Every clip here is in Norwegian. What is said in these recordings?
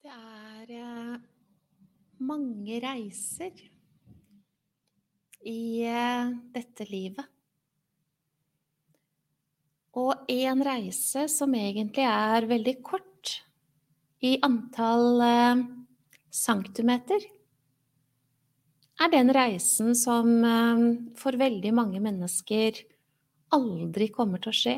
Det er eh, mange reiser i eh, dette livet. Og en reise som egentlig er veldig kort i antall eh, centimeter, er den reisen som for veldig mange mennesker aldri kommer til å skje.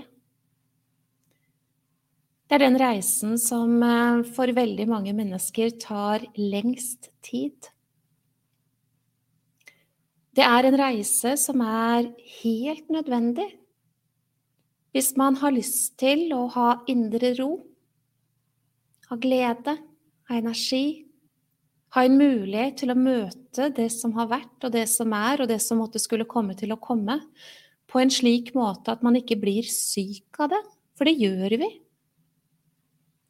Det er den reisen som eh, for veldig mange mennesker tar lengst tid. Det er en reise som er helt nødvendig hvis man har lyst til å ha indre ro, ha glede, ha energi, ha en mulighet til å møte det som har vært, og det som er, og det som måtte skulle komme til å komme, på en slik måte at man ikke blir syk av det, for det gjør vi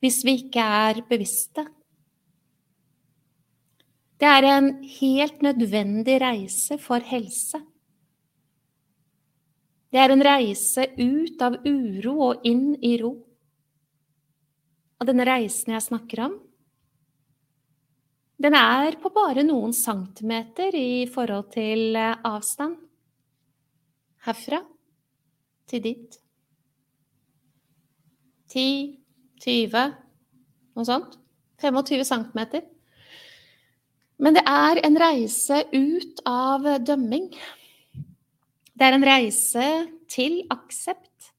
hvis vi ikke er bevisste. Det er en helt nødvendig reise for helse. Det er en reise ut av uro og inn i ro. Og denne reisen jeg snakker om, den er på bare noen centimeter i forhold til eh, avstand. Herfra til dit. 10, 20, noe sånt. 25 cm. Men det er en reise ut av dømming. Det er en reise til aksept.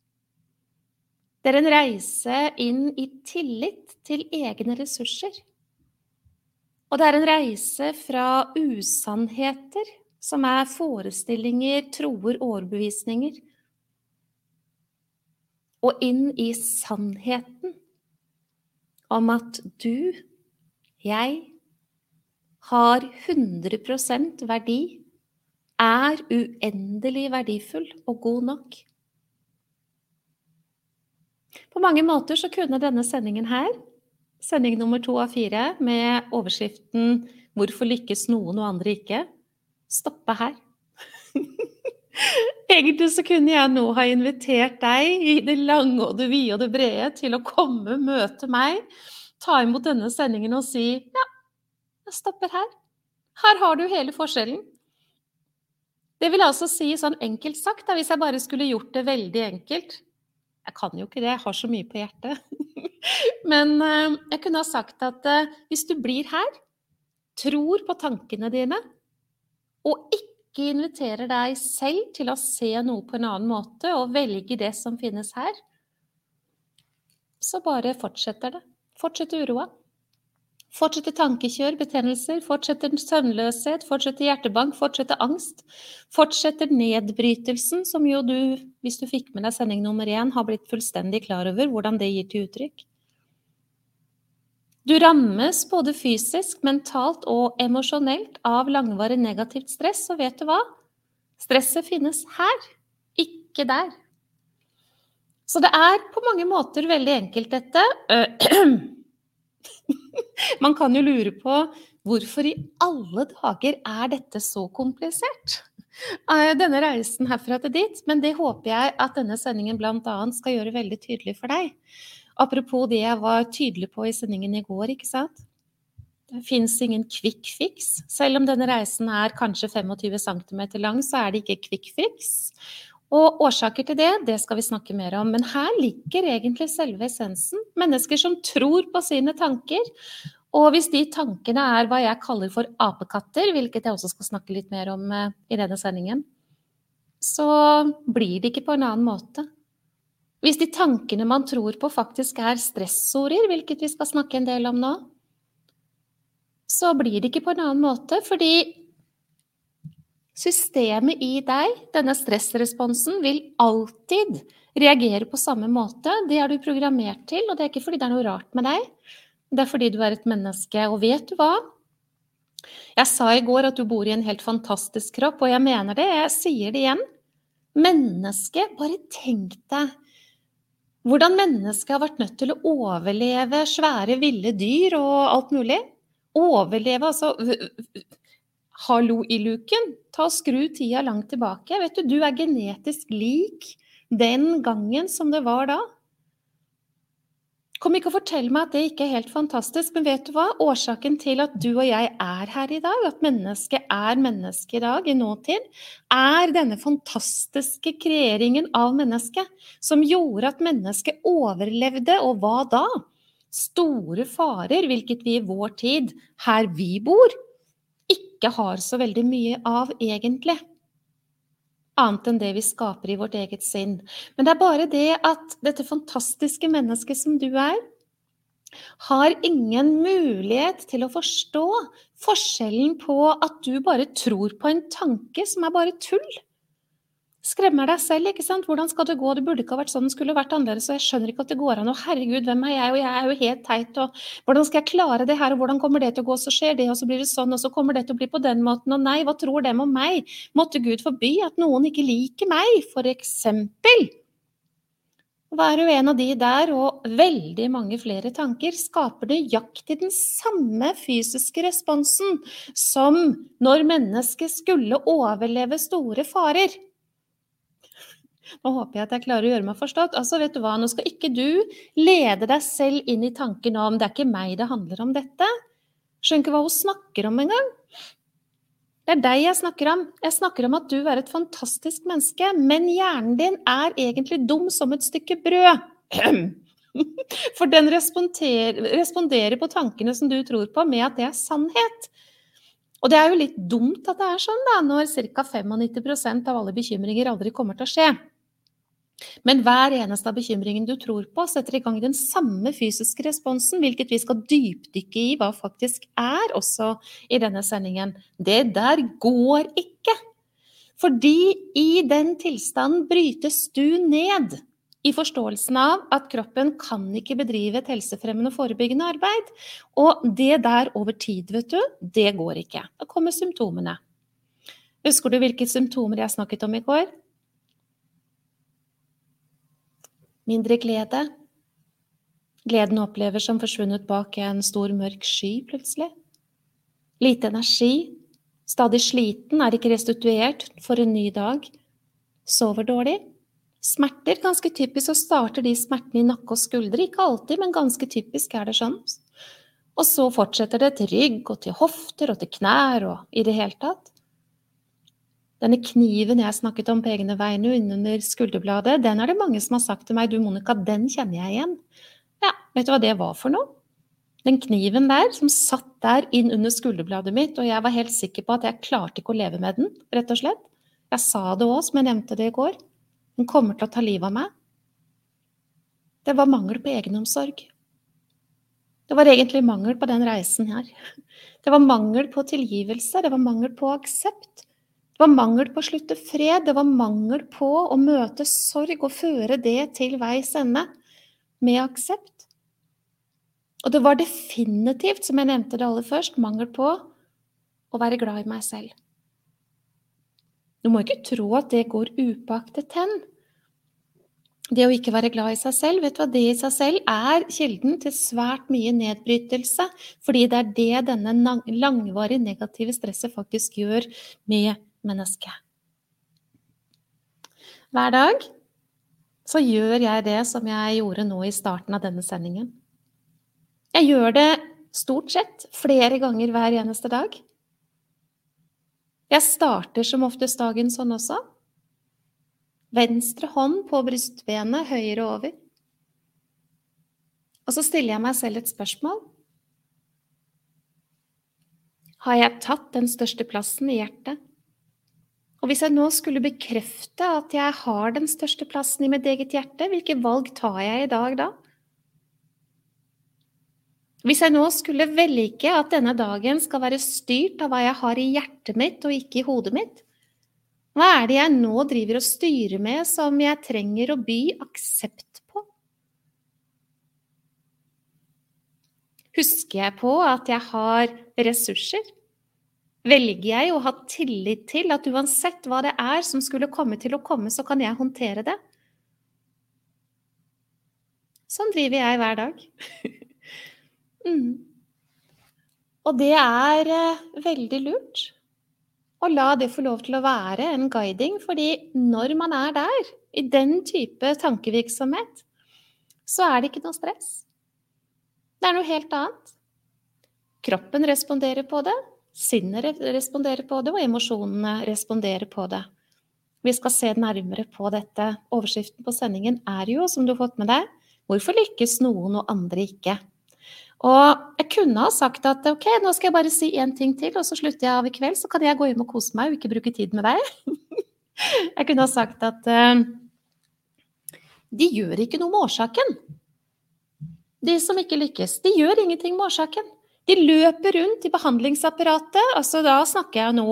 Det er en reise inn i tillit til egne ressurser. Og det er en reise fra usannheter, som er forestillinger, troer, overbevisninger, og inn i sannheten om at du, jeg, har 100% verdi, er uendelig verdifull og god nok. På mange måter så kunne denne sendingen her, sending nummer to av fire, med overskriften 'Hvorfor lykkes noen og andre ikke', stoppe her. Egentlig så kunne jeg nå ha invitert deg i det lange og det vide og det brede til å komme, møte meg, ta imot denne sendingen og si ja, jeg stopper her. Her har du hele forskjellen. Det vil altså si sånn enkelt sagt, da, hvis jeg bare skulle gjort det veldig enkelt Jeg kan jo ikke det, jeg har så mye på hjertet. Men uh, jeg kunne ha sagt at uh, hvis du blir her, tror på tankene dine, og ikke ikke inviterer deg selv til å se noe på en annen måte og velge det som finnes her, så bare fortsetter det. Fortsetter uroa. Fortsetter tankekjør, betennelser, fortsetter søvnløshet, fortsetter hjertebank, fortsetter angst. Fortsetter nedbrytelsen, som jo du, hvis du fikk med deg sending nummer én, har blitt fullstendig klar over hvordan det gir til uttrykk. Du rammes både fysisk, mentalt og emosjonelt av langvarig negativt stress, og vet du hva? Stresset finnes her, ikke der. Så det er på mange måter veldig enkelt, dette. Man kan jo lure på hvorfor i alle dager er dette så komplisert? Eh, denne reisen herfra til dit, men det håper jeg at denne sendingen bl.a. skal gjøre veldig tydelig for deg. Apropos det jeg var tydelig på i sendingen i går, ikke sant. Det fins ingen quick fix. Selv om denne reisen er kanskje 25 cm lang, så er det ikke quick fix. Og årsaker til det, det skal vi snakke mer om. Men her ligger egentlig selve essensen. Mennesker som tror på sine tanker. Og hvis de tankene er hva jeg kaller for apekatter, hvilket jeg også skal snakke litt mer om eh, i denne sendingen, så blir det ikke på en annen måte. Hvis de tankene man tror på, faktisk er stressorder, hvilket vi skal snakke en del om nå, så blir det ikke på en annen måte, fordi systemet i deg, denne stressresponsen, vil alltid reagere på samme måte. Det er du programmert til, og det er ikke fordi det er noe rart med deg. Det er fordi du er et menneske. Og vet du hva? Jeg sa i går at du bor i en helt fantastisk kropp, og jeg mener det. Jeg sier det igjen. Menneske, bare tenk deg hvordan mennesket har vært nødt til å overleve svære, ville dyr og alt mulig. Overleve, altså Hallo i luken! Ta og Skru tida langt tilbake. Vet du, du er genetisk lik den gangen som det var da. Kom ikke og fortell meg at det ikke er helt fantastisk, men vet du hva? Årsaken til at du og jeg er her i dag, at mennesket er menneske i dag, i nåtid, er denne fantastiske kreeringen av mennesket som gjorde at mennesket overlevde, og hva da? Store farer, hvilket vi i vår tid, her vi bor, ikke har så veldig mye av egentlig annet enn det vi skaper i vårt eget sinn. Men det er bare det at dette fantastiske mennesket som du er, har ingen mulighet til å forstå forskjellen på at du bare tror på en tanke som er bare tull, skremmer deg selv. ikke sant? Hvordan skal det gå? Det burde ikke ha vært sånn, det skulle vært annerledes. Og jeg skjønner ikke at det går an. Og herregud, hvem er jeg? Og jeg er jo helt teit. Og hvordan skal jeg klare det her? Og hvordan kommer det til å gå? Så skjer det, og så blir det sånn, og så kommer det til å bli på den måten. Og nei, hva tror dem om meg? Måtte Gud forby at noen ikke liker meg, for eksempel. Være en av de der, og veldig mange flere tanker, skaper nøyaktig den samme fysiske responsen som når mennesket skulle overleve store farer. Nå håper jeg at jeg klarer å gjøre meg forstått. Altså, vet du hva, Nå skal ikke du lede deg selv inn i tanken om det er ikke meg det handler om dette. Skjønner ikke hva hun snakker om engang. Det er deg jeg snakker om. Jeg snakker om at du er et fantastisk menneske, men hjernen din er egentlig dum som et stykke brød. For den responderer på tankene som du tror på, med at det er sannhet. Og det er jo litt dumt at det er sånn, da, når ca. 95% av alle bekymringer aldri kommer til å skje. Men hver eneste av bekymringen du tror på, setter i gang den samme fysiske responsen, hvilket vi skal dypdykke i hva faktisk er også i denne sendingen. Det der går ikke. Fordi i den tilstanden brytes du ned i forståelsen av at kroppen kan ikke bedrive et helsefremmende og forebyggende arbeid. Og det der over tid, vet du, det går ikke. Da kommer symptomene. Husker du hvilke symptomer jeg snakket om i går? Mindre glede. Gleden opplever som forsvunnet bak en stor, mørk sky plutselig. Lite energi. Stadig sliten, er ikke restituert for en ny dag. Sover dårlig. Smerter, ganske typisk så starter de smertene i nakke og skuldre. Ikke alltid, men ganske typisk er det sånn. Og så fortsetter det til rygg og til hofter og til knær og i det hele tatt. Denne kniven jeg snakket om på egne vegne innunder skulderbladet, den er det mange som har sagt til meg du Monica, den kjenner jeg igjen. Ja, vet du hva det var for noe? Den kniven der som satt der inn under skulderbladet mitt, og jeg var helt sikker på at jeg klarte ikke å leve med den, rett og slett. Jeg sa det òg, som jeg nevnte det i går. Den kommer til å ta livet av meg. Det var mangel på egenomsorg. Det var egentlig mangel på den reisen her. Det var mangel på tilgivelse, det var mangel på aksept. Det var mangel på å slutte fred, det var mangel på å møte sorg og føre det til veis ende med aksept. Og det var definitivt, som jeg nevnte det aller først, mangel på å være glad i meg selv. Du må ikke tro at det går upåaktet hen. Det å ikke være glad i seg selv, vet du hva, det i seg selv er kilden til svært mye nedbrytelse, fordi det er det denne langvarige negative stresset faktisk gjør med menneske. Hver dag så gjør jeg det som jeg gjorde nå i starten av denne sendingen. Jeg gjør det stort sett flere ganger hver eneste dag. Jeg starter som oftest dagen sånn også. Venstre hånd på brystbenet, høyre over. Og så stiller jeg meg selv et spørsmål. Har jeg tatt den største plassen i hjertet? Og hvis jeg nå skulle bekrefte at jeg har den største plassen i mitt eget hjerte, hvilke valg tar jeg i dag da? Hvis jeg nå skulle velge at denne dagen skal være styrt av hva jeg har i hjertet mitt og ikke i hodet mitt, hva er det jeg nå driver og styrer med som jeg trenger å by aksept på? Husker jeg på at jeg har ressurser? Velger jeg å ha tillit til at uansett hva det er som skulle komme til å komme, så kan jeg håndtere det. Sånn driver jeg hver dag. mm. Og det er eh, veldig lurt å la det få lov til å være en guiding, fordi når man er der, i den type tankevirksomhet, så er det ikke noe stress. Det er noe helt annet. Kroppen responderer på det, sinnet responderer på det, og emosjonene responderer på det. Vi skal se nærmere på dette. Overskriften på sendingen er jo, som du har fått med deg, 'Hvorfor lykkes noen og andre ikke?' Og jeg kunne ha sagt at ok, nå skal jeg bare si én ting til, og så slutter jeg av i kveld, så kan jeg gå hjem og kose meg og ikke bruke tid med deg. jeg kunne ha sagt at uh, de gjør ikke noe med årsaken. De som ikke lykkes, de gjør ingenting med årsaken. De løper rundt i behandlingsapparatet. altså Da snakker jeg nå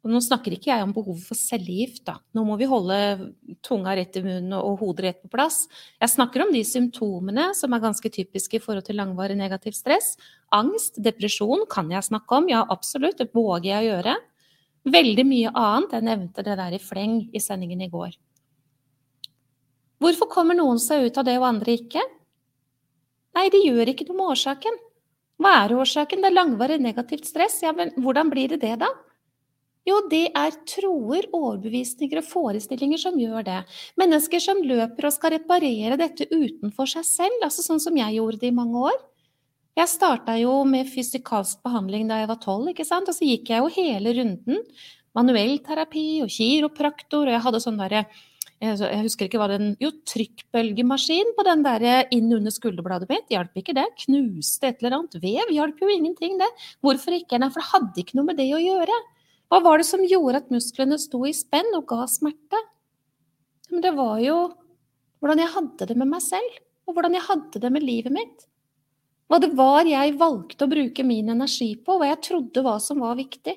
og Nå snakker ikke jeg om behovet for cellegift, da. Nå må vi holde tunga rett i munnen og hodet rett på plass. Jeg snakker om de symptomene som er ganske typiske i forhold til langvarig negativt stress. Angst, depresjon kan jeg snakke om, ja absolutt, det våger jeg å gjøre. Veldig mye annet. Jeg nevnte det der i fleng i sendingen i går. Hvorfor kommer noen seg ut av det og andre ikke? Nei, de gjør ikke noe med årsaken. Hva er årsaken? Det er langvarig negativt stress. Ja, men hvordan blir det det, da? Jo, det er troer, overbevisninger og forestillinger som gjør det. Mennesker som løper og skal reparere dette utenfor seg selv, altså sånn som jeg gjorde det i mange år. Jeg starta jo med fysikalsk behandling da jeg var tolv, ikke sant, og så gikk jeg jo hele runden. Manuell terapi og kiropraktor, og jeg hadde sånn derre jeg husker ikke hva den Jo, trykkbølgemaskin på den der inn under skulderbladet mitt. Hjalp ikke det. Knuste et eller annet vev. Hjalp jo ingenting, det. Hvorfor ikke? Nei, for det hadde ikke noe med det å gjøre. Hva var det som gjorde at musklene sto i spenn og ga smerte? Men det var jo hvordan jeg hadde det med meg selv, og hvordan jeg hadde det med livet mitt. Hva det var jeg valgte å bruke min energi på, hva jeg trodde var som var viktig.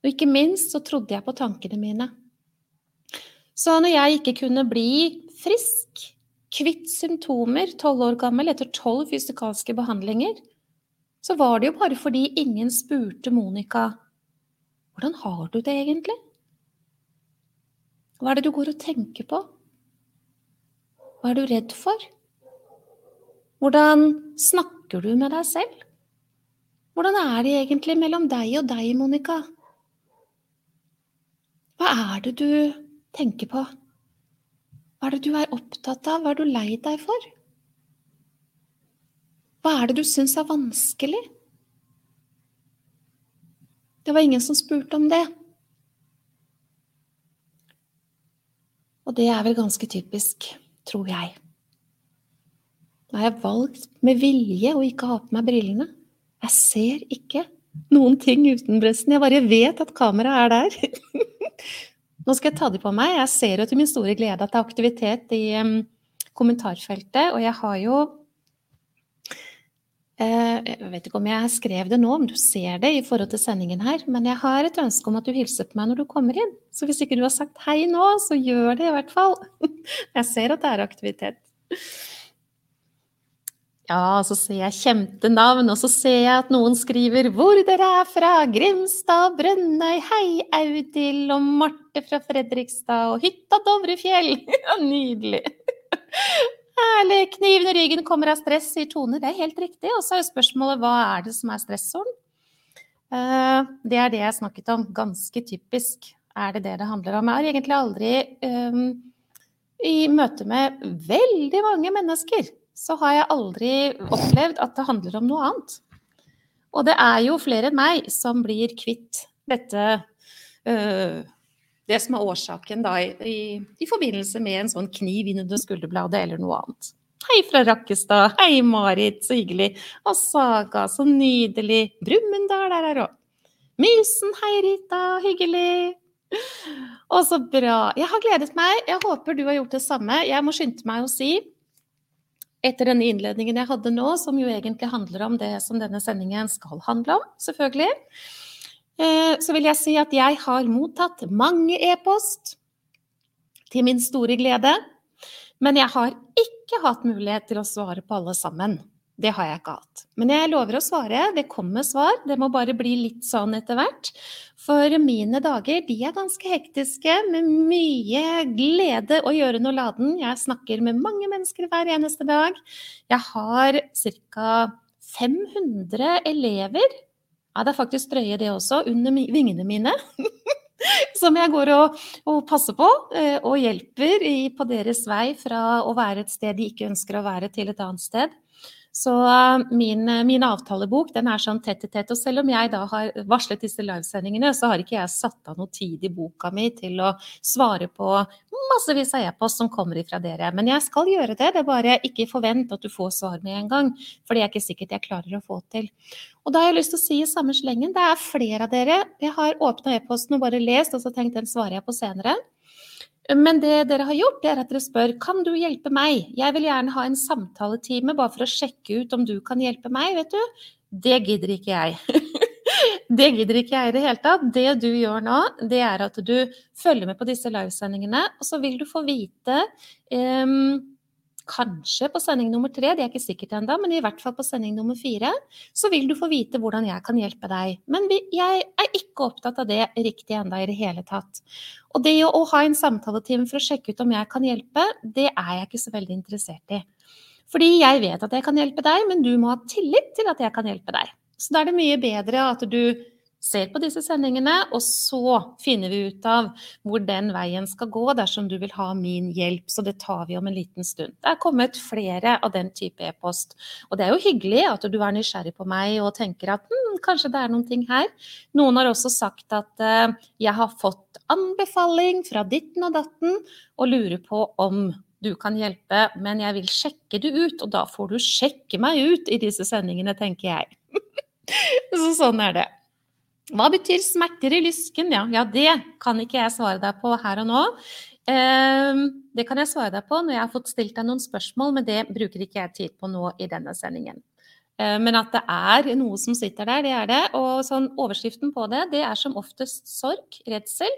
Og ikke minst så trodde jeg på tankene mine. Så når jeg ikke kunne bli frisk, kvitt symptomer, tolv år gammel etter tolv fysikalske behandlinger, så var det jo bare fordi ingen spurte Monica hvordan har du det egentlig? Hva er det du går og tenker på? Hva er du redd for? Hvordan snakker du med deg selv? Hvordan er det egentlig mellom deg og deg, Monica? Hva er det du tenker på? Hva er det du er opptatt av? Hva er du lei deg for? Hva er det du syns er vanskelig? Det var ingen som spurte om det. Og det er vel ganske typisk, tror jeg. Nå har jeg valgt med vilje å ikke ha på meg brillene. Jeg ser ikke noen ting uten brøsten. Jeg bare vet at kameraet er der. Nå skal jeg ta de på meg. Jeg ser jo til min store glede at det er aktivitet i um, kommentarfeltet. Og jeg har jo eh, Jeg vet ikke om jeg skrev det nå, om du ser det i forhold til sendingen her. Men jeg har et ønske om at du hilser på meg når du kommer inn. Så hvis ikke du har sagt hei nå, så gjør det i hvert fall. Jeg ser at det er aktivitet. Ja, så ser jeg kjente navn, og så ser jeg at noen skriver 'Hvor dere er fra', Grimstad, Brønnøy, hei, Audhild og Marte fra Fredrikstad og hytta Dovrefjell. Nydelig. Herlig. Kniven i ryggen kommer av stress, sier Tone. Det er helt riktig. Og så er jo spørsmålet hva er det som er stressoren? Uh, det er det jeg snakket om. Ganske typisk er det det det handler om. Jeg har egentlig aldri um, i møte med veldig mange mennesker så har jeg aldri opplevd at det handler om noe annet. Og det er jo flere enn meg som blir kvitt dette øh, Det som er årsaken da i, i, forbindelse med en sånn kniv inn under skulderbladet eller noe annet. Hei fra Rakkestad. Hei, Marit. Så hyggelig. Og Saga, så nydelig. Brumunddal er her òg. Mysen, hei, Rita. Hyggelig. Å, så bra. Jeg har gledet meg. Jeg håper du har gjort det samme. Jeg må skynde meg å si etter denne innledningen jeg hadde nå, som jo egentlig handler om det som denne sendingen skal handle om, selvfølgelig, eh, så vil jeg si at jeg har mottatt mange e-post, til min store glede. Men jeg har ikke hatt mulighet til å svare på alle sammen. Det har jeg ikke hatt. Men jeg lover å svare. Det kommer svar. Det må bare bli litt sånn etter hvert. For mine dager de er ganske hektiske, med mye glede å gjøre noe laden. Jeg snakker med mange mennesker hver eneste dag. Jeg har ca. 500 elever. Ja, det er faktisk drøye det også, under vingene mine. som jeg går og, og, passer på eh, og hjelper i, på deres vei fra å være et sted de ikke ønsker å være, til et annet sted. Så uh, min, uh, min, avtalebok den er sånn tett i tett. Og selv om jeg da har varslet disse livesendingene, så har ikke jeg satt av noe tid i boka mi til å svare på massevis av e-post som kommer ifra dere. Men jeg skal gjøre det. Det er bare ikke forvent at du får svar med en gang. For det er ikke sikkert jeg klarer å få til. Og da har jeg lyst til å si i samme slengen, det er flere av dere. Jeg har åpna e-posten og bare lest, og så tenkt den svarer jeg på senere. Men det dere har gjort, er at dere spør kan du hjelpe meg. Jeg vil gjerne ha en samtaletime bare for å sjekke ut om du kan hjelpe meg, vet du. Det gidder ikke jeg. det gidder ikke jeg i det hele tatt. Det du gjør nå, det er at du følger med på disse livesendingene, og så vil du få vite um, kanskje på sending nummer tre, det er ikke sikkert ennå, men i hvert fall på sending nummer fire, så vil du få vite hvordan jeg kan hjelpe deg. Men jeg er ikke opptatt av det riktig ennå i det hele tatt. Og det å ha en samtaletime for å sjekke ut om jeg kan hjelpe, det er jeg ikke så veldig interessert i. Fordi jeg vet at jeg kan hjelpe deg, men du må ha tillit til at jeg kan hjelpe deg. Så da er det mye bedre at du ser på disse sendingene, og så finner vi ut av hvor den veien skal gå dersom du vil ha min hjelp. Så det tar vi om en liten stund. Det er kommet flere av den type e-post. Og det er jo hyggelig at du er nysgjerrig på meg og tenker at hm, kanskje det er noen ting her. Noen har også sagt at uh, jeg har fått anbefaling fra ditten og datten, og lurer på om du kan hjelpe, men jeg vil sjekke det ut, og da får du sjekke meg ut i disse sendingene, tenker jeg. så sånn er det. Hva betyr smerter i lysken? Ja, ja, det kan ikke jeg svare deg på her og nå. Eh, det kan jeg svare deg på når jeg har fått stilt deg noen spørsmål, men det bruker ikke jeg tid på nå i denne sendingen. Eh, men at det er noe som sitter der, det er det. Og sånn overskriften på det, det er som oftest sorg, redsel.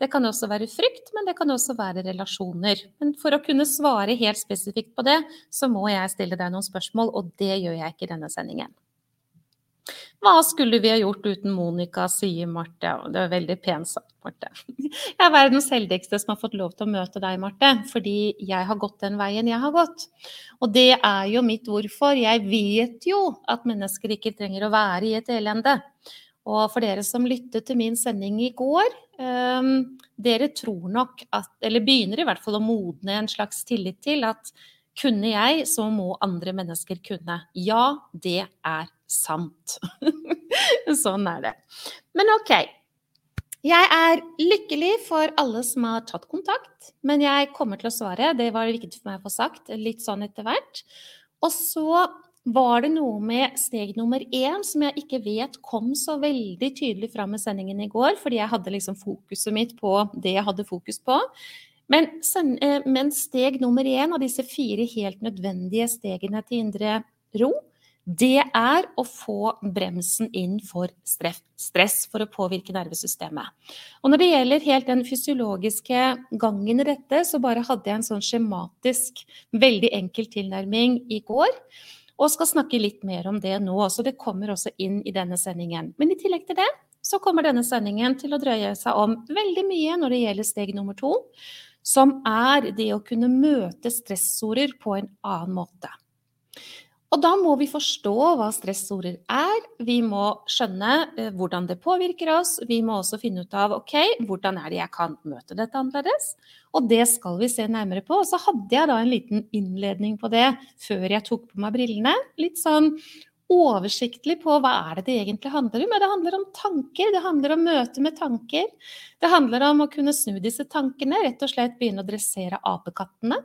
Det kan også være frykt, men det kan også være relasjoner. Men for å kunne svare helt spesifikt på det, så må jeg stille deg noen spørsmål, og det gjør jeg ikke i denne sendingen. Hva skulle vi ha gjort uten Monica, sier Marte. Det er veldig pent sagt, Marte. Jeg er verdens heldigste som har fått lov til å møte deg, Marte, fordi jeg har gått den veien jeg har gått. Og det er jo mitt hvorfor. Jeg vet jo at mennesker ikke trenger å være i et elende. Og for dere som lyttet til min sending i går, um, dere tror nok at Eller begynner i hvert fall å modne en slags tillit til at kunne jeg, så må andre mennesker kunne. Ja, det er sant. sånn er det. Men OK. Jeg er lykkelig for alle som har tatt kontakt, men jeg kommer til å svare. Det var viktig for meg å få sagt, litt sånn etter hvert. Og så var det noe med steg nummer én som jeg ikke vet kom så veldig tydelig fram i sendingen i går, fordi jeg hadde liksom fokuset mitt på det jeg hadde fokus på. Men, eh, men steg nummer én av disse fire helt nødvendige stegene til indre ro, det er å få bremsen inn for stress for å påvirke nervesystemet. Og når det gjelder helt den fysiologiske gangen i dette, så bare hadde jeg en sånn skjematisk, veldig enkel tilnærming i går. Og skal snakke litt mer om det nå, så det kommer også inn i denne sendingen. Men i tillegg til det, så kommer denne sendingen til å drøye seg om veldig mye når det gjelder steg nummer to, som er det å kunne møte stressorder på en annen måte. Og da må vi forstå hva stressorder er. Vi må skjønne eh, hvordan det påvirker oss. Vi må også finne ut av ok, hvordan er det jeg kan møte dette annerledes. Og det skal vi se nærmere på. Og så hadde jeg da en liten innledning på det før jeg tok på meg brillene. Litt sånn oversiktlig på hva er det det egentlig handler om. Det handler om tanker, det handler om møte med tanker. Det handler om å kunne snu disse tankene, rett og slett begynne å dressere apekattene.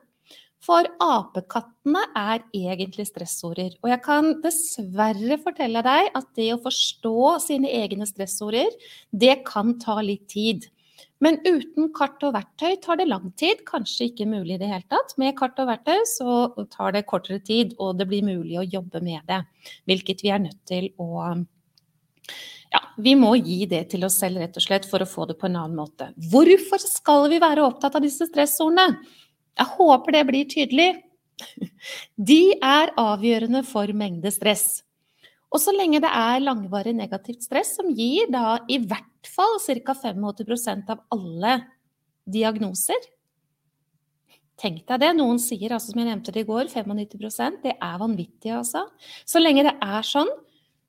For apekattene er egentlig stressorder. Og jeg kan dessverre fortelle deg at det å forstå sine egne stressorder, det kan ta litt tid. Men uten kart og verktøy tar det lang tid, kanskje ikke mulig i det hele tatt. Med kart og verktøy så tar det kortere tid, og det blir mulig å jobbe med det. Hvilket vi er nødt til å ja, vi må gi det til oss selv, rett og slett, for å få det på en annen måte. Hvorfor skal vi være opptatt av disse stressordene? Jeg håper det blir tydelig. De er avgjørende for mengde stress. Og så lenge det er langvarig negativt stress, som gir da i hvert fall ca. 85% av alle diagnoser Tenk deg det. Noen sier, altså som jeg nevnte det i går, 95% Det er vanvittig, altså. Så lenge det er sånn,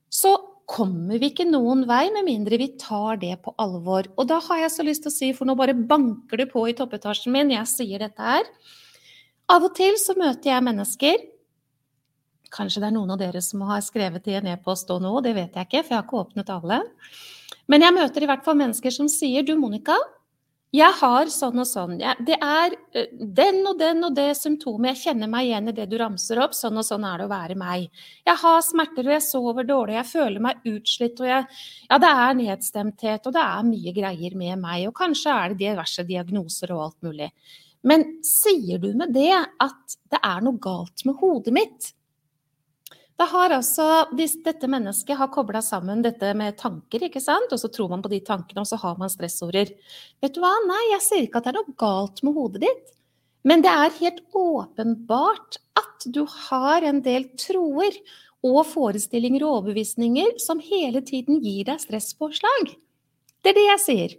så kommer vi ikke noen vei med mindre vi tar det på alvor. Og da har jeg så lyst til å si, for nå bare banker det på i toppetasjen min, jeg sier dette her. Av og til så møter jeg mennesker, Kanskje det er noen av dere som har skrevet i en e-post nå, det vet jeg ikke, for jeg har ikke åpnet alle. Men jeg møter i hvert fall mennesker som sier du, Monica, jeg har sånn og sånn. Det er den og den og det symptomet. Jeg kjenner meg igjen i det du ramser opp. Sånn og sånn er det å være meg. Jeg har smerter, og jeg sover dårlig, jeg føler meg utslitt, og jeg, ja, det er nedstemthet, og det er mye greier med meg. Og kanskje er det diverse diagnoser og alt mulig. Men sier du med det at det er noe galt med hodet mitt? Da har altså dette mennesket har kobla sammen dette med tanker, ikke sant? og så tror man på de tankene, og så har man stressorder. Vet du hva, nei, jeg sier ikke at det er noe galt med hodet ditt. Men det er helt åpenbart at du har en del troer og forestillinger og overbevisninger som hele tiden gir deg stresspåslag. Det er det jeg sier.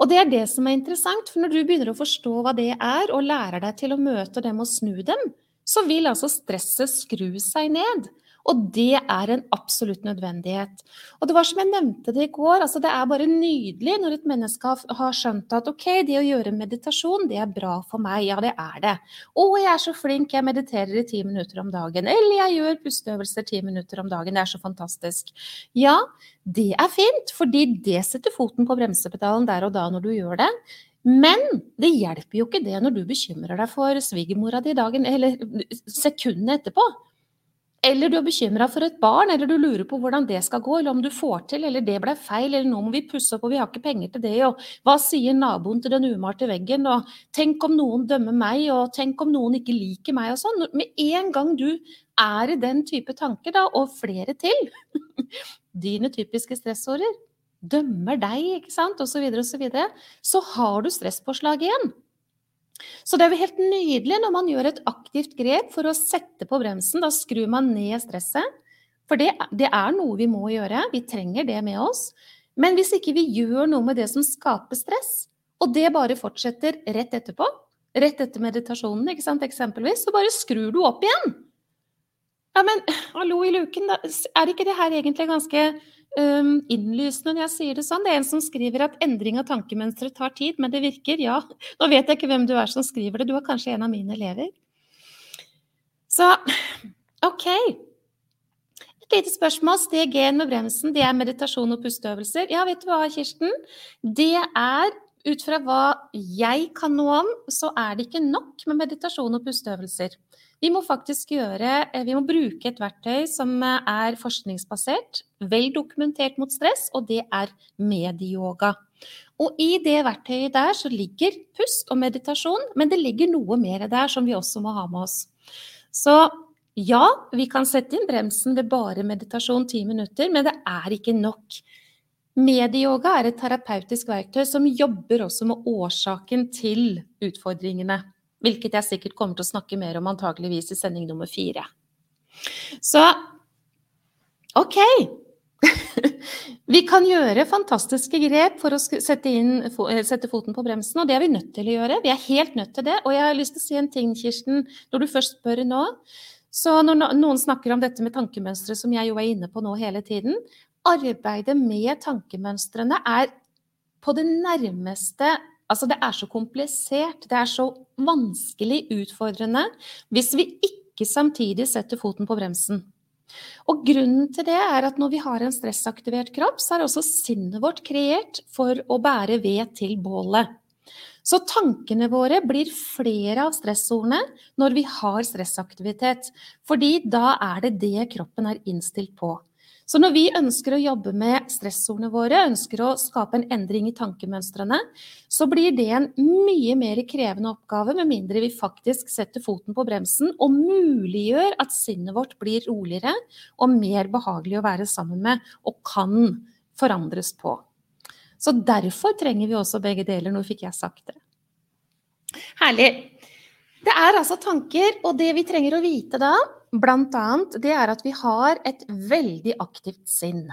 Og det er det som er interessant, for når du begynner å forstå hva det er, og lærer deg til å møte dem og snu dem, så vil altså stresset skru seg ned. Og det er en absolutt nødvendighet. Og det var som jeg nevnte det i går, altså det er bare nydelig når et menneske har skjønt at ok, det å gjøre meditasjon, det er bra for meg. Ja, det er det. Å, jeg er så flink, jeg mediterer i ti minutter om dagen. Eller jeg gjør pusteøvelser ti minutter om dagen. Det er så fantastisk. Ja, det er fint, fordi det setter foten på bremsepedalen der og da når du gjør det. Men det hjelper jo ikke det når du bekymrer deg for svigermora di dagen eller sekundene etterpå. Eller du er bekymra for et barn, eller du lurer på hvordan det skal gå, eller om du får til, eller det ble feil, eller nå må vi pusse opp, og vi har ikke penger til det, og hva sier naboen til den umalte veggen, og tenk om noen dømmer meg, og tenk om noen ikke liker meg, og sånn. Med en gang du er i den type tanker, da, og flere til, dine typiske stressårer, dømmer deg, ikke sant, osv., osv., så, videre, så har du stresspåslag igjen. Så det er jo helt nydelig når man gjør et aktivt grep for å sette på bremsen. Da skrur man ned stresset. For det, det, er noe vi må gjøre. Vi trenger det med oss. Men hvis ikke vi gjør noe med det som skaper stress, og det bare fortsetter rett etterpå, rett etter meditasjonen ikke sant, eksempelvis, så bare skrur du opp igjen. Ja, men hallo i luken, da. er ikke det her egentlig ganske um, innlysende når jeg sier det sånn. Det er en som skriver at endring av tankemønstre tar tid, men det virker. Ja, nå vet jeg ikke hvem du er som skriver det. Du er kanskje en av mine elever. Så OK. Et lite spørsmål. Steg én med bremsen, det er meditasjon og pusteøvelser. Ja, vet du hva, Kirsten? Det er ut fra hva jeg kan noe om, så er det ikke nok med meditasjon og pusteøvelser. Vi må faktisk gjøre, eh, vi må bruke et verktøy som eh, er forskningsbasert, vel dokumentert mot stress, og det er medieyoga. Og i det verktøyet der så ligger pust og meditasjon, men det ligger noe mer der som vi også må ha med oss. Så ja, vi kan sette inn bremsen ved bare meditasjon ti minutter, men det er ikke nok. Medieyoga er et terapeutisk verktøy som jobber også med årsaken til utfordringene. Hvilket jeg sikkert kommer til å snakke mer om antageligvis i sending nummer fire. Så OK. vi kan gjøre fantastiske grep for å sette, inn, eh, sette, foten på bremsen, og det er vi nødt til å gjøre. Vi er helt nødt til det. Og jeg har lyst til å si en ting, Kirsten, når du først spør nå. Så når noen snakker om dette med tankemønstre, som jeg jo er inne på nå hele tiden Arbeidet med tankemønstrene er på det nærmeste Altså, det er så komplisert, det er så vanskelig utfordrende hvis vi ikke samtidig setter foten på bremsen. Og grunnen til det er at når vi har en stressaktivert kropp, så er også sinnet vårt kreert for å bære ved til bålet. Så tankene våre blir flere av stressordene når vi har stressaktivitet. Fordi da er det det kroppen er innstilt på. Så når vi ønsker å jobbe med stressordene våre, ønsker å skape en endring i tankemønstrene, så blir det en mye mer krevende oppgave, med mindre vi faktisk setter foten på bremsen og muliggjør at sinnet vårt blir roligere og mer behagelig å være sammen med, og kan forandres på. Så derfor trenger vi også begge deler. Nå fikk jeg sagt det. Herlig. Det er altså tanker, og det vi trenger å vite da, blant annet, det er at vi har et veldig aktivt sinn.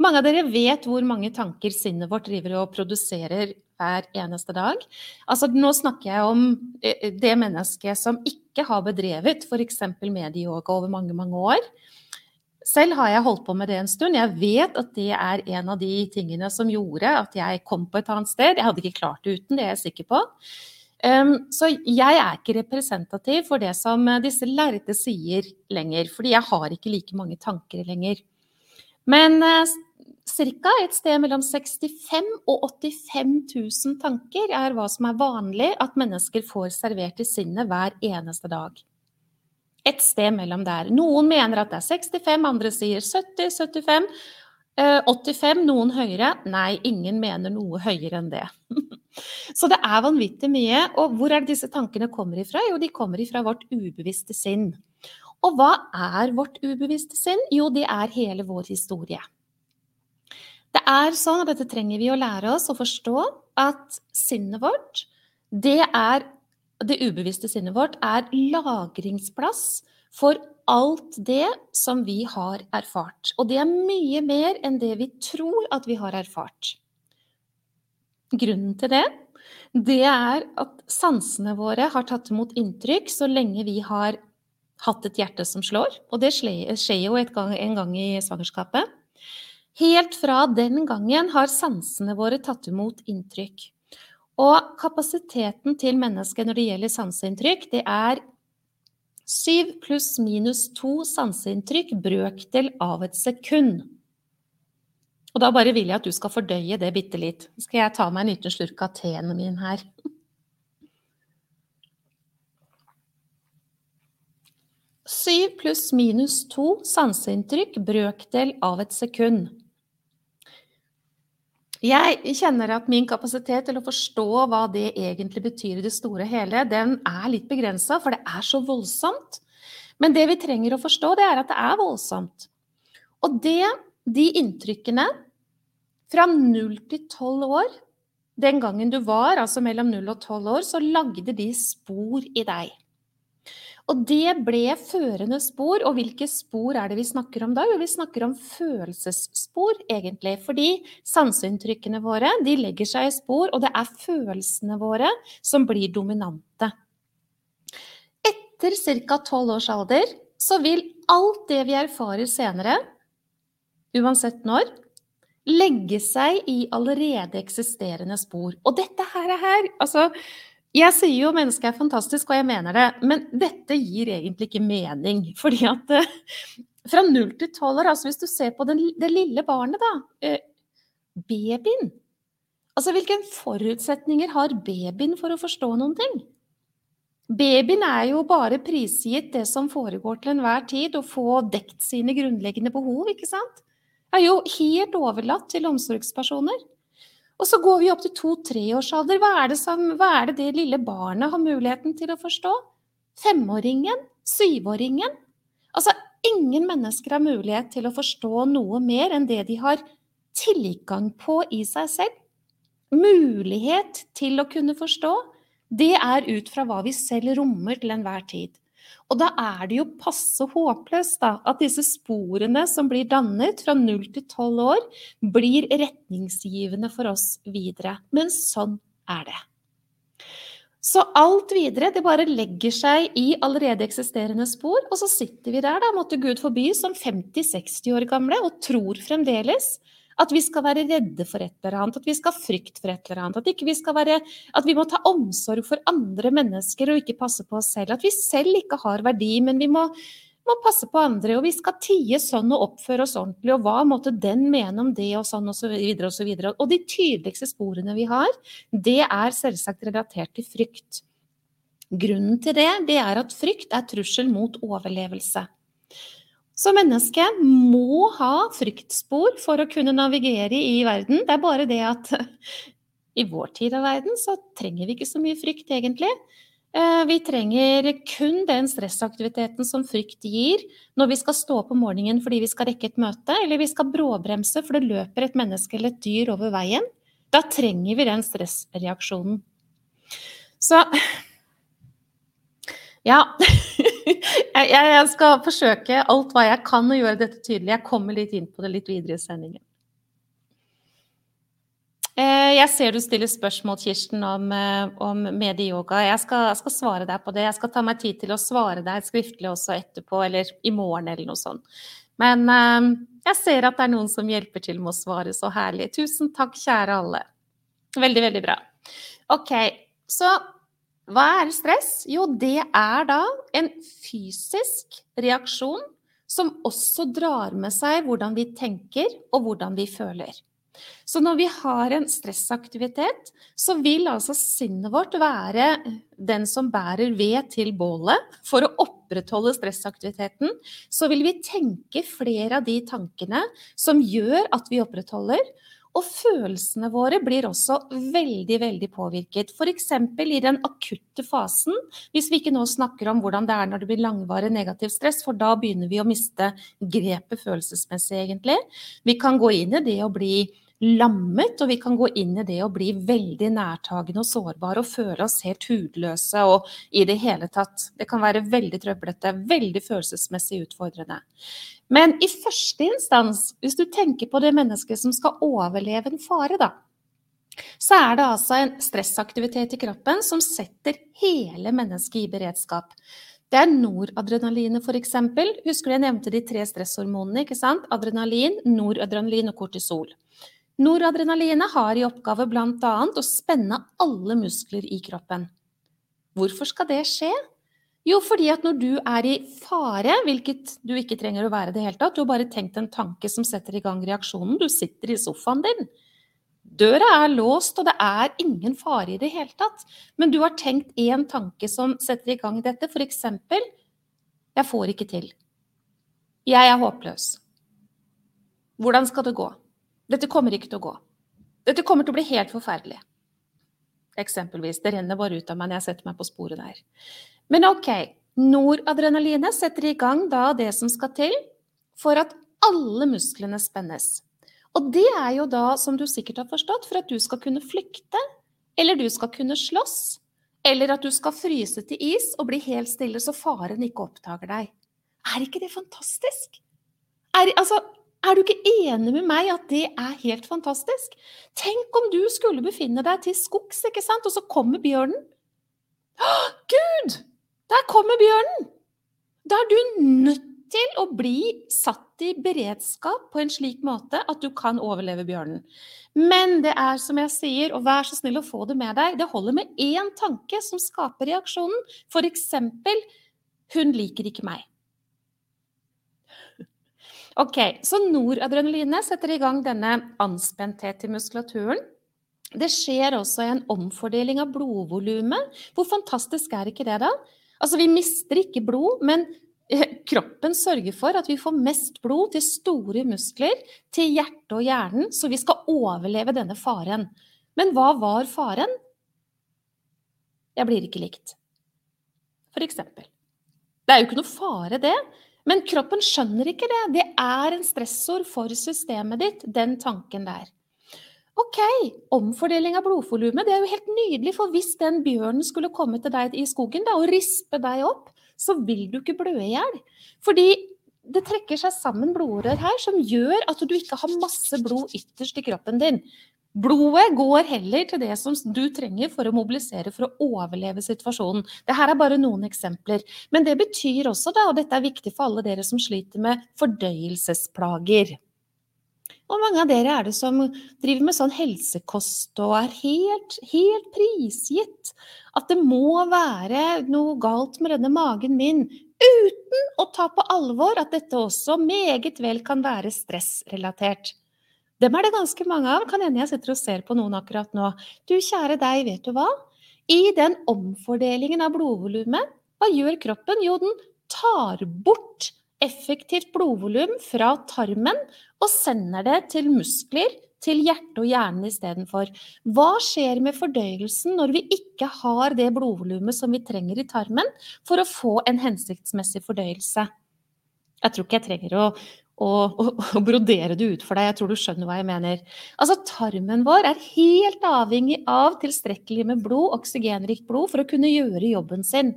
Mange av dere vet hvor mange tanker sinnet vårt driver og produserer hver eneste dag. Altså, nå snakker jeg om eh, det mennesket som ikke har bedrevet f.eks. medieyoga over mange, mange år. Selv har jeg holdt på med det en stund. Jeg vet at det er en av de tingene som gjorde at jeg kom på et annet sted. Jeg hadde ikke klart det uten, det er jeg sikker på. Så jeg er ikke representativ for det som disse lærde sier lenger, fordi jeg har ikke like mange tanker lenger. Men uh, ca. et sted mellom 65 og 85 000 tanker er hva som er vanlig at mennesker får servert i sinnet hver eneste dag. Et sted mellom der. Noen mener at det er 65, andre sier 70, 75. 85, noen høyere. Nei, ingen mener noe høyere enn det. Så det er vanvittig mye. Og hvor er det disse tankene kommer ifra? Jo, de kommer ifra vårt ubevisste sinn. Og hva er vårt ubevisste sinn? Jo, det er hele vår historie. Det er sånn, og dette trenger vi å lære oss å forstå, at sinnet vårt, det er Det ubevisste sinnet vårt er lagringsplass for alt det som vi har erfart. Og det er mye mer enn det vi tror at vi har erfart. Grunnen til det, det er at sansene våre har tatt imot inntrykk så lenge vi har hatt et hjerte som slår. Og det skjer jo gang, en gang i svangerskapet. Helt fra den gangen har sansene våre tatt imot inntrykk. Og kapasiteten til mennesket når det gjelder sanseinntrykk, det er syv pluss minus to sanseinntrykk brøkdel av et sekund. Og da bare vil jeg at du skal fordøye det bitte litt. Så skal jeg ta meg en liten slurk av teen min her. Syv pluss minus to sanseinntrykk brøkdel av et sekund. Jeg kjenner at min kapasitet til å forstå hva det egentlig betyr i det store og hele, den er litt begrensa, for det er så voldsomt. Men det vi trenger å forstå, det er at det er voldsomt. Og det, de inntrykkene fra 0 til 12 år, den gangen du var altså mellom 0 og 12 år, så lagde de spor i deg. Og det ble førende spor. Og hvilke spor er det vi snakker om da? Jo, vi snakker om følelsesspor, egentlig. Fordi sanseinntrykkene våre de legger seg i spor, og det er følelsene våre som blir dominante. Etter ca. 12 års alder så vil alt det vi erfarer senere, uansett når, legge seg i allerede eksisterende spor. Og dette her er her, altså jeg sier jo mennesket er fantastisk, og jeg mener det, men dette gir egentlig ikke mening. Fordi at eh, fra null til tolv år, altså hvis du ser på den, det lille barnet, da, eh, babyen Altså hvilke forutsetninger har babyen for å forstå noen ting? Babyen er jo bare prisgitt det som foregår til enhver tid, å få dekt sine grunnleggende behov, ikke sant? Er jo helt overlatt til omsorgspersoner. Og så går vi opp til to-treårsalder. Hva, hva er det det lille barnet har muligheten til å forstå? Femåringen? Syvåringen? Altså, ingen mennesker har mulighet til å forstå noe mer enn det de har tilgang på i seg selv. Mulighet til å kunne forstå, det er ut fra hva vi selv rommer til enhver tid. Og da er det jo passe håpløst da, at disse sporene som blir dannet fra 0 til 12 år, blir retningsgivende for oss videre. Men sånn er det. Så alt videre det bare legger seg i allerede eksisterende spor, og så sitter vi der, da, måtte Gud forby, som 50-60 år gamle og tror fremdeles at vi skal være redde for et eller annet, at vi skal ha frykt for et eller annet. At, vi, være, at vi må ta omsorg for andre mennesker og ikke passe på oss selv. At vi selv ikke har verdi, men vi må, må passe på andre. Og vi skal tie sånn og oppføre oss ordentlig. Og hva måtte den mene om det, og sånn og så videre og så videre. Og de tydeligste sporene vi har, det er selvsagt relatert til frykt. Grunnen til det, det er at frykt er trussel mot overlevelse. Så mennesket må ha fryktspor for å kunne navigere i verden. Det er bare det at i vår tid av verden så trenger vi ikke så mye frykt, egentlig. Eh, vi trenger kun den stressaktiviteten som frykt gir når vi skal stå opp om morgenen fordi vi skal rekke et møte, eller vi skal bråbremse for det løper et menneske eller et dyr over veien. Da trenger vi den stressreaksjonen. Så ja. Jeg skal forsøke alt hva jeg kan å gjøre dette tydelig. Jeg kommer litt inn på det litt videre i sendingen. Eh, jeg ser du stiller spørsmål, Kirsten, om, eh, om medieyoga. Jeg skal, skal, svare deg på det. Jeg skal ta meg tid til å svare deg skriftlig også etterpå, eller i morgen, eller noe sånt. Men eh, jeg ser at det er noen som hjelper til med å svare. Så herlig. Tusen takk, kjære alle. Veldig, veldig bra. OK. Så Hva er stress? Jo, det er da en fysisk reaksjon som også drar med seg hvordan vi tenker og hvordan vi føler. Så når vi har en stressaktivitet, så vil altså sinnet vårt være den som bærer ved til bålet. For å opprettholde stressaktiviteten, så vil vi tenke flere av de tankene som gjør at vi opprettholder. Og følelsene våre blir også veldig veldig påvirket. F.eks. i den akutte fasen, hvis vi ikke nå snakker om hvordan det er når det blir langvarig negativ stress, for da begynner vi å miste grepet følelsesmessig, egentlig. Vi kan gå inn i det å bli lammet, og vi kan gå inn i det og bli veldig nærtagende og sårbare og føle oss helt hudløse og i det hele tatt. Det kan være veldig trøblete, veldig følelsesmessig utfordrende. Men i første instans, hvis du tenker på det mennesket som skal overleve en fare, da, så er det altså en stressaktivitet i kroppen som setter hele mennesket i beredskap. Det er noradrenalinet f.eks. Husker du jeg nevnte de tre stresshormonene? ikke sant? Adrenalin, noradrenalin og kortisol. Noradrenalinet har i oppgave bl.a. å spenne alle muskler i kroppen. Hvorfor skal det skje? Jo, fordi at når du er i fare, hvilket du ikke trenger å være det hele tatt, du har bare tenkt en tanke som setter i gang reaksjonen, du sitter i sofaen din. Døra er låst, og det er ingen fare i det hele tatt. Men du har tenkt én tanke som setter i gang dette, f.eks.: Jeg får ikke til. Jeg er håpløs. Hvordan skal det gå? Dette kommer ikke til å gå. Dette kommer til å bli helt forferdelig. Eksempelvis. Det renner bare ut av meg når jeg setter meg på sporet der. Men ok, noradrenalinet setter i gang da det som skal til for at alle musklene spennes. Og det er jo da, som du sikkert har forstått, for at du skal kunne flykte, eller du skal kunne slåss, eller at du skal fryse til is og bli helt stille så faren ikke oppdager deg. Er ikke det fantastisk? Er, altså, er du ikke enig med meg at det er helt fantastisk? Tenk om du skulle befinne deg til skogs, ikke sant, og så kommer bjørnen. Å, Gud! Der kommer bjørnen! Da er du nødt til å bli satt i beredskap på en slik måte at du kan overleve bjørnen. Men det er som jeg sier, og vær så snill å få det med deg, det holder med én tanke som skaper reaksjonen. Eksempel, hun liker ikke meg. Ok, Så noradrenalinet setter i gang denne anspenthet i muskulaturen. Det skjer også en omfordeling av blodvolumet. Hvor fantastisk er ikke det, da? Altså, Vi mister ikke blod, men eh, kroppen sørger for at vi får mest blod til store muskler, til hjertet og hjernen, så vi skal overleve denne faren. Men hva var faren? Jeg blir ikke likt. For eksempel. Det er jo ikke noe fare, det. Men kroppen skjønner ikke det. Det er en stressord for systemet ditt, den tanken der. Ok, omfordeling av blodvolumet, det er jo helt nydelig, for hvis den bjørnen skulle komme til deg i skogen da, og rispe deg opp, så vil du ikke blø i hjel. Fordi det trekker seg sammen blodårer her som gjør at du ikke har masse blod ytterst i kroppen din. Blodet går heller til det som du trenger for å mobilisere for å overleve situasjonen. Dette er bare noen eksempler. Men det betyr også, da, og dette er viktig for alle dere som sliter med fordøyelsesplager. Og mange av dere er det som driver med sånn helsekost og er helt, helt prisgitt at det må være noe galt med denne magen min, uten å ta på alvor at dette også meget vel kan være stressrelatert. Dem er det ganske mange av. Kan hende jeg sitter og ser på noen akkurat nå. Du kjære deg, vet du hva? I den omfordelingen av blodvolumet, hva gjør kroppen? Jo, den tar bort effektivt blodvolum fra tarmen og sender det til muskler, til hjerte og hjerne istedenfor. Hva skjer med fordøyelsen når vi ikke har det blodvolumet som vi trenger i tarmen for å få en hensiktsmessig fordøyelse? Jeg tror ikke jeg trenger å, og, og, brodere det ut for deg. Jeg tror du skjønner hva jeg mener. Altså, Tarmen vår er helt avhengig av tilstrekkelig med blod, oksygenrikt blod, for å kunne gjøre jobben sin.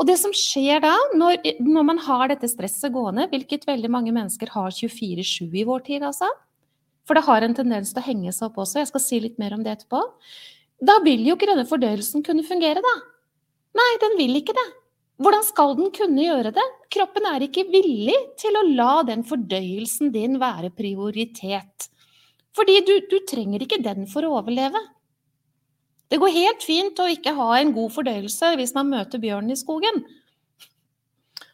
Og det som skjer da, når, når man har dette stresset gående, hvilket veldig mange mennesker har 24-7 i vår tid, altså, for det har en tendens til å henge seg opp også, jeg skal si litt mer om det etterpå, da vil jo ikke denne fordøyelsen kunne fungere, da. Nei, den vil ikke det. Hvordan skal den kunne gjøre det? Kroppen er ikke villig til å la den fordøyelsen din være prioritet. Fordi du, du trenger ikke den for å overleve. Det går helt fint å ikke ha en god fordøyelse hvis man møter bjørnen i skogen.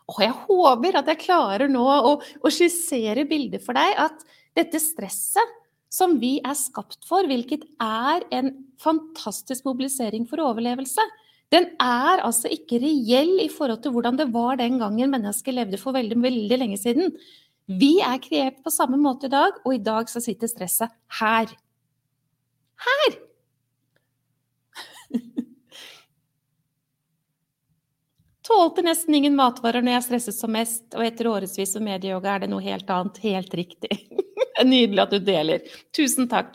Og jeg håper at jeg klarer nå å, å skissere bildet for deg at dette stresset som vi er skapt for, hvilket er en fantastisk mobilisering for overlevelse, den er altså ikke reell i forhold til hvordan det var den gangen mennesket levde for veldig, veldig lenge siden. Vi er kreert på samme måte i dag, og i dag så sitter stresset her. Her! Tålte nesten ingen matvarer når jeg stresset som mest, og etter årevis med medieyoga er det noe helt annet. Helt riktig. Nydelig at du deler. Tusen takk.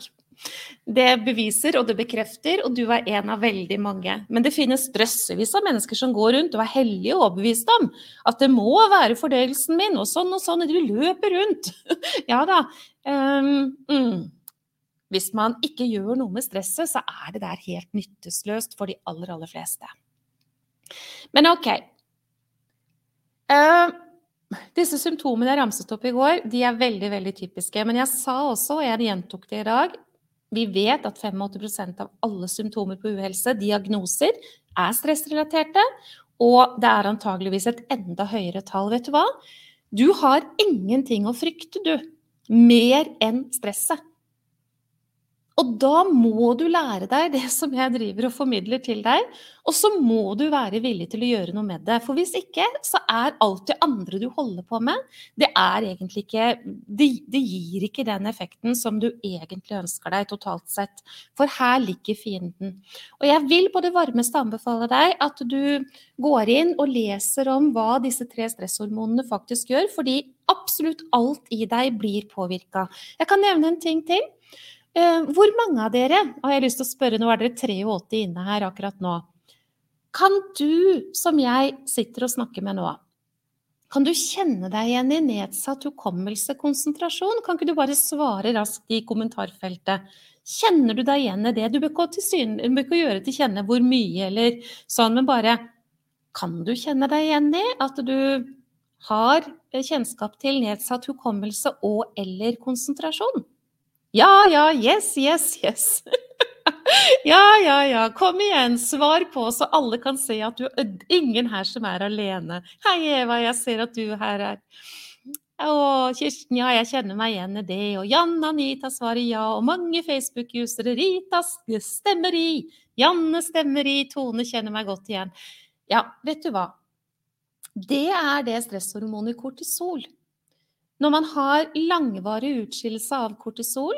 Det beviser og det bekrefter, og du er en av veldig mange. Men det finnes drøssevis av mennesker som går rundt og er hellige og overbevist om at det må være fordøyelsen min, og sånn og sånn, og du løper rundt. ja da. Um, mm. Hvis man ikke gjør noe med stresset, så er det der helt nyttesløst for de aller, aller fleste. Men ok. Uh, disse symptomene jeg ramset opp i går, de er veldig veldig typiske. Men jeg sa også, og jeg gjentok det i dag, vi vet at 85% av alle symptomer på uhelse, diagnoser, er stressrelaterte. Og det er antageligvis et enda høyere tall. Vet du hva? Du har ingenting å frykte, du. Mer enn stresset. Og da må du lære deg det som jeg driver og formidler til deg, og så må du være villig til å gjøre noe med det. For hvis ikke, så er alt det andre du holder på med, det er egentlig ikke Det, det gir ikke den effekten som du egentlig ønsker deg totalt sett. For her ligger fienden. Og jeg vil på det varmeste anbefale deg at du går inn og leser om hva disse tre stresshormonene faktisk gjør, fordi absolutt alt i deg blir påvirka. Jeg kan nevne en ting til. Eh, hvor mange av dere, har jeg lyst til å spørre, nå er dere 83 inne her akkurat nå. Kan du, som jeg sitter og snakker med nå, kan du kjenne deg igjen i nedsatt hukommelse, konsentrasjon? Kan ikke du bare svare raskt i kommentarfeltet? Kjenner du deg igjen i det? Du bør ikke gjøre til kjenne hvor mye eller sånn, men bare kan du kjenne deg igjen i at du har kjennskap til nedsatt hukommelse og eller konsentrasjon? Ja, ja, yes, yes, yes. ja, ja, ja. Kom igjen, svar på, så alle kan se at du er Ingen her som er alene. Hei, Eva, jeg ser at du her er. Å, Kirsten, ja, jeg kjenner meg igjen i det. Og Janne Anita svarer ja. Og mange Facebook-usere. Rita stemmer i. Janne stemmer i. Tone kjenner meg godt igjen. Ja, vet du hva. Det er det stresshormonet kortisol når man har langvarig utskillelse av kortisol,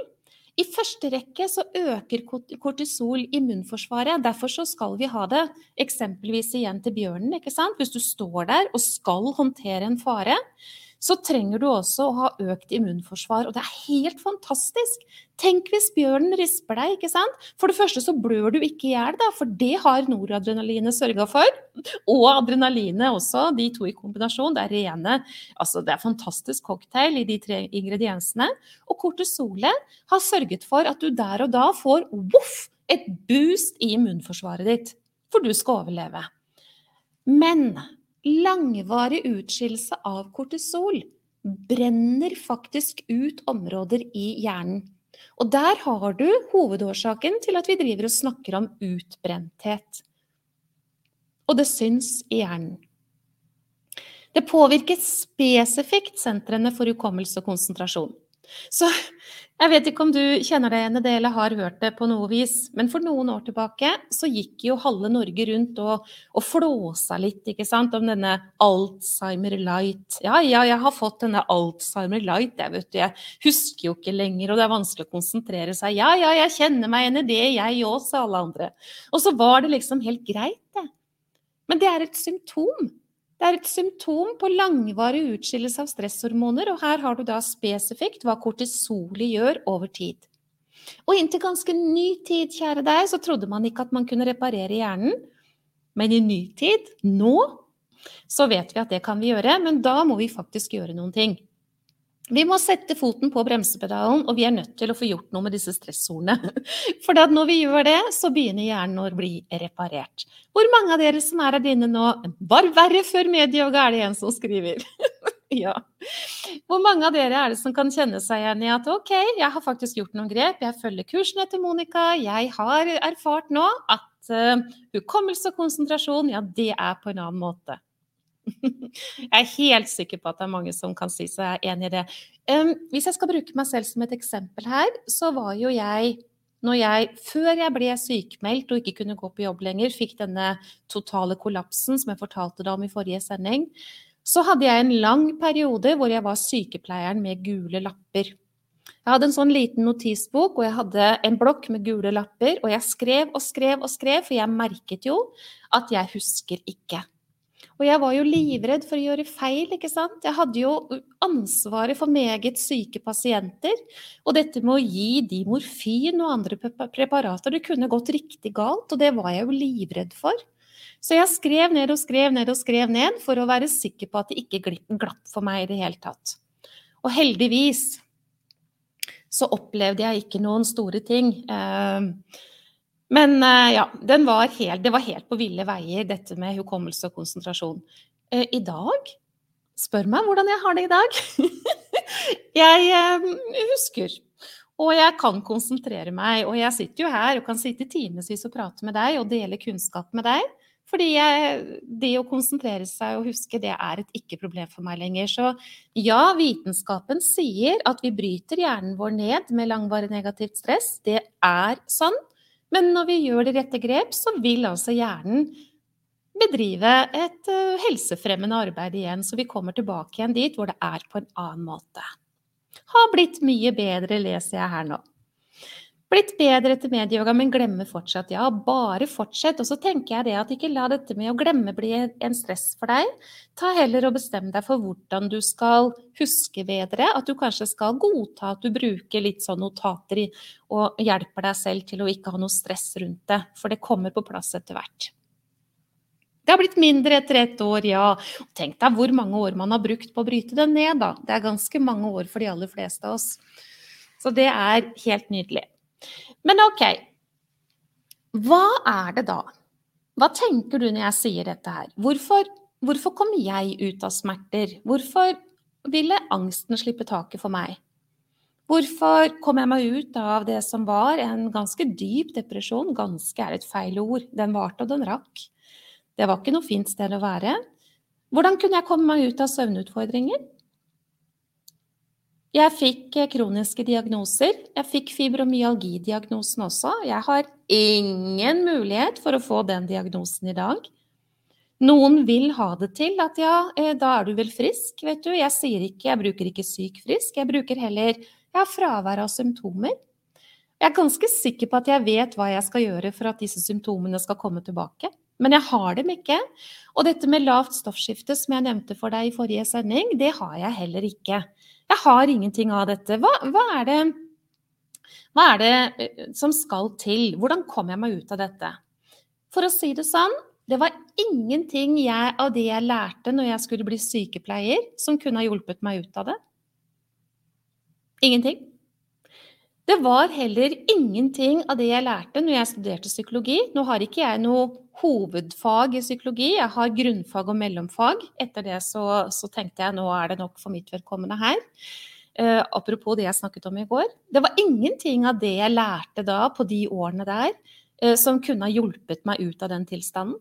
i første rekke så øker kortisol immunforsvaret. Derfor så skal vi ha det eksempelvis igjen til bjørnen. ikke sant? Hvis du står der og skal håndtere en fare, så trenger du også å ha økt immunforsvar. Og det er helt fantastisk. Tenk hvis bjørnen risper deg, ikke sant. For det første så blør du ikke i hjel, for det har noradrenalinet sørga for. Og adrenalinet også, de to i kombinasjon. Det er rene Altså, det er fantastisk cocktail i de tre ingrediensene. Og kortisolet har sørget for at du der og da får voff, et boost i immunforsvaret ditt. For du skal overleve. Men langvarig utskillelse av kortisol brenner faktisk ut områder i hjernen. Og der har du hovedårsaken til at vi driver og snakker om utbrenthet. Og det syns i hjernen. Det påvirker spesifikt sentrene for hukommelse og konsentrasjon. Så jeg vet ikke om du kjenner deg igjen i det eller har hørt det på noe vis, men for noen år tilbake så gikk jo halve Norge rundt og, og flåsa litt ikke sant, om denne Alzheimer light. Ja, ja, jeg har fått denne Alzheimer light, jeg vet du. Jeg husker jo ikke lenger, og det er vanskelig å konsentrere seg. Ja, ja, jeg kjenner meg igjen i det, jeg òg, sa alle andre. Og så var det liksom helt greit, det. Men det er et symptom det er et symptom på langvarig utskillelse av stresshormoner, og her har du da spesifikt hva kortisolet gjør over tid. Og inntil ganske ny tid, kjære deg, så trodde man ikke at man kunne reparere hjernen. Men i ny tid, nå, så vet vi at det kan vi gjøre, men da må vi faktisk gjøre noen ting. Vi må sette foten på bremsepedalen, og vi er nødt til å få gjort noe med disse stressordene. For når vi gjør det, så begynner hjernen å bli reparert. Hvor mange av dere som er her inne nå Var verre før medieyoga, er det en som skriver. Ja. Hvor mange av dere er det som kan kjenne seg igjen i at ok, jeg har faktisk gjort noen grep, jeg følger kursene til Monica, jeg har erfart nå at uh, hukommelse og konsentrasjon, ja, det er på en annen måte. jeg er helt sikker på at det er mange som kan si seg enig i det. Hvis jeg skal bruke meg selv som et eksempel her, så var jo jeg når jeg, før jeg ble sykemeldt og ikke kunne gå på jobb lenger, fikk denne totale kollapsen som jeg fortalte deg om i forrige sending, så hadde jeg en lang periode hvor jeg var sykepleieren med gule lapper. Jeg hadde en sånn liten notisbok, og jeg hadde en blokk med gule lapper. Og jeg skrev og skrev og skrev, for jeg merket jo at jeg husker ikke. Og jeg var jo livredd for å gjøre feil, ikke sant. Jeg hadde jo ansvaret for meget syke pasienter. Og dette med å gi de morfin og andre preparater, det kunne gått riktig galt. Og det var jeg jo livredd for. Så jeg skrev ned og skrev ned og skrev ned for å være sikker på at det ikke glapp for meg i det hele tatt. Og heldigvis så opplevde jeg ikke noen store ting. Ehm, men eh, ja, var helt, det var helt på ville veier, dette med hukommelse og konsentrasjon. Eh, I dag Spør meg hvordan jeg har det i dag. jeg ehm, husker. Og jeg kan konsentrere meg. Og jeg sitter jo her og kan sitte timevis og prate med deg og dele kunnskap med deg. Fordi jeg, det å konsentrere seg og huske, det er et ikke-problem for meg lenger. Så ja, vitenskapen sier at vi bryter hjernen vår ned med langvarig negativt stress. Det er sånn. Men når vi gjør de rette grep, så vil altså hjernen bedrive et helsefremmende arbeid igjen. Så vi kommer tilbake igjen dit hvor det er på en annen måte. Har blitt mye bedre, leser jeg her nå. Blitt bedre etter medieyoga, men glemmer fortsatt. Ja, bare fortsett. Og så tenker jeg det at ikke la dette med å glemme bli en stress for deg. Ta heller og bestem deg for hvordan du skal huske bedre. At du kanskje skal godta at du bruker litt sånn notater og hjelper deg selv til å ikke ha noe stress rundt det. For det kommer på plass etter hvert. Det har blitt mindre etter ett år, ja. Tenk deg hvor mange år man har brukt på å bryte det ned, da. Det er ganske mange år for de aller fleste av oss. Så det er helt nydelig. Men OK. Hva er det da? Hva tenker du når jeg sier dette her? Hvorfor, hvorfor kom jeg ut av smerter? Hvorfor ville angsten slippe taket for meg? Hvorfor kom jeg meg ut av det som var en ganske dyp depresjon? Ganske er et feil ord. Den varte og den rakk. Det var ikke noe fint sted å være. Hvordan kunne jeg komme meg ut av søvnutfordringer? Jeg fikk eh, kroniske diagnoser. Jeg fikk fibromyalgidiagnosen også. Jeg har ingen mulighet for å få den diagnosen i dag. Noen vil ha det til at ja, eh, da er du vel frisk, vet du. Jeg sier ikke, jeg bruker ikke syk frisk, jeg bruker heller har fravær av symptomer. Jeg er ganske sikker på at jeg vet hva jeg skal gjøre for at disse symptomene skal komme tilbake. Men jeg har dem ikke. Og dette med lavt stoffskifte, som jeg nevnte for deg i forrige sending, det har jeg heller ikke. Jeg har ingenting av dette. Hva, hva, er det, hva er det eh, som skal til? Hvordan kom jeg meg ut av dette? For å si det sånn, det var ingenting jeg, av det jeg lærte når jeg skulle bli sykepleier, som kunne ha hjulpet meg ut av det. Ingenting. Det var heller ingenting av det jeg lærte når jeg studerte psykologi. Nå har ikke jeg noe hovedfag i psykologi, jeg har grunnfag og mellomfag. Etter det så, så tenkte jeg nå er det nok for mitt vedkommende her. Uh, apropos det jeg snakket om i går. Det var ingenting av det jeg lærte da på de årene der, uh, som kunne ha hjulpet meg ut av den tilstanden.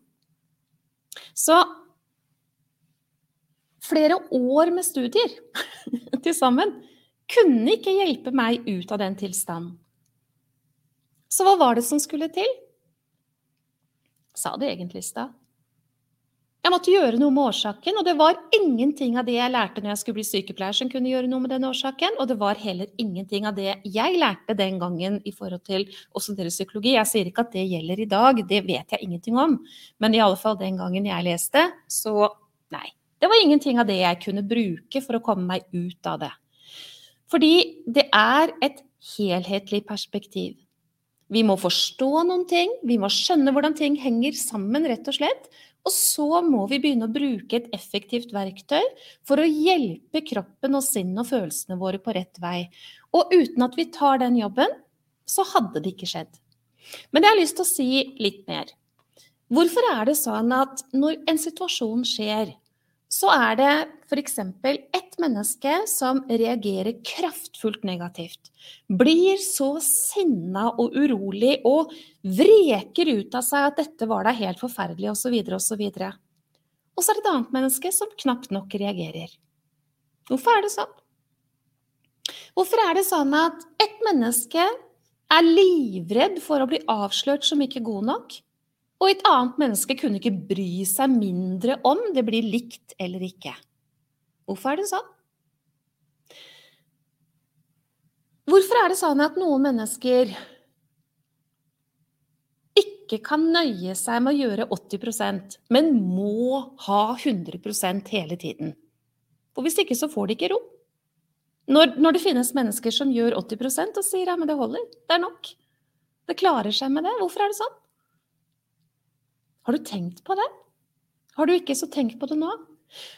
Så flere år med studier til sammen kunne ikke hjelpe meg ut av den tilstanden. Så hva var det som skulle til? Sa det egentlig i stad. Jeg måtte gjøre noe med årsaken, og det var ingenting av det jeg lærte når jeg skulle bli sykepleier som kunne gjøre noe med den årsaken, og det var heller ingenting av det jeg lærte den gangen i forhold til å studere psykologi. Jeg sier ikke at det gjelder i dag, det vet jeg ingenting om, men i alle fall den gangen jeg leste, så nei. Det var ingenting av det jeg kunne bruke for å komme meg ut av det. Fordi det er et helhetlig perspektiv. Vi må forstå noen ting, vi må skjønne hvordan ting henger sammen, rett og slett. Og så må vi begynne å bruke et effektivt verktøy for å hjelpe kroppen og sinnet og følelsene våre på rett vei. Og uten at vi tar den jobben, så hadde det ikke skjedd. Men jeg har lyst til å si litt mer. Hvorfor er det sånn at når en situasjon skjer, så er det f.eks. ett menneske som reagerer kraftfullt negativt. Blir så sinna og urolig og vreker ut av seg at dette var da helt forferdelig osv. osv. Og så er det et annet menneske som knapt nok reagerer. Hvorfor er det sånn? Hvorfor er det sånn at et menneske er livredd for å bli avslørt som ikke god nok, og et annet menneske kunne ikke bry seg mindre om det blir likt eller ikke? Hvorfor er det sånn? Hvorfor er det sånn at noen mennesker ikke kan nøye seg med å gjøre 80% men må ha 100% hele tiden? For hvis ikke så får de ikke ro. Når, når, det finnes mennesker som gjør 80% og sier ja, men det holder, det er nok. Det klarer seg med det. Hvorfor er det sånn? Har du tenkt på det? Har du ikke, så tenk på det nå.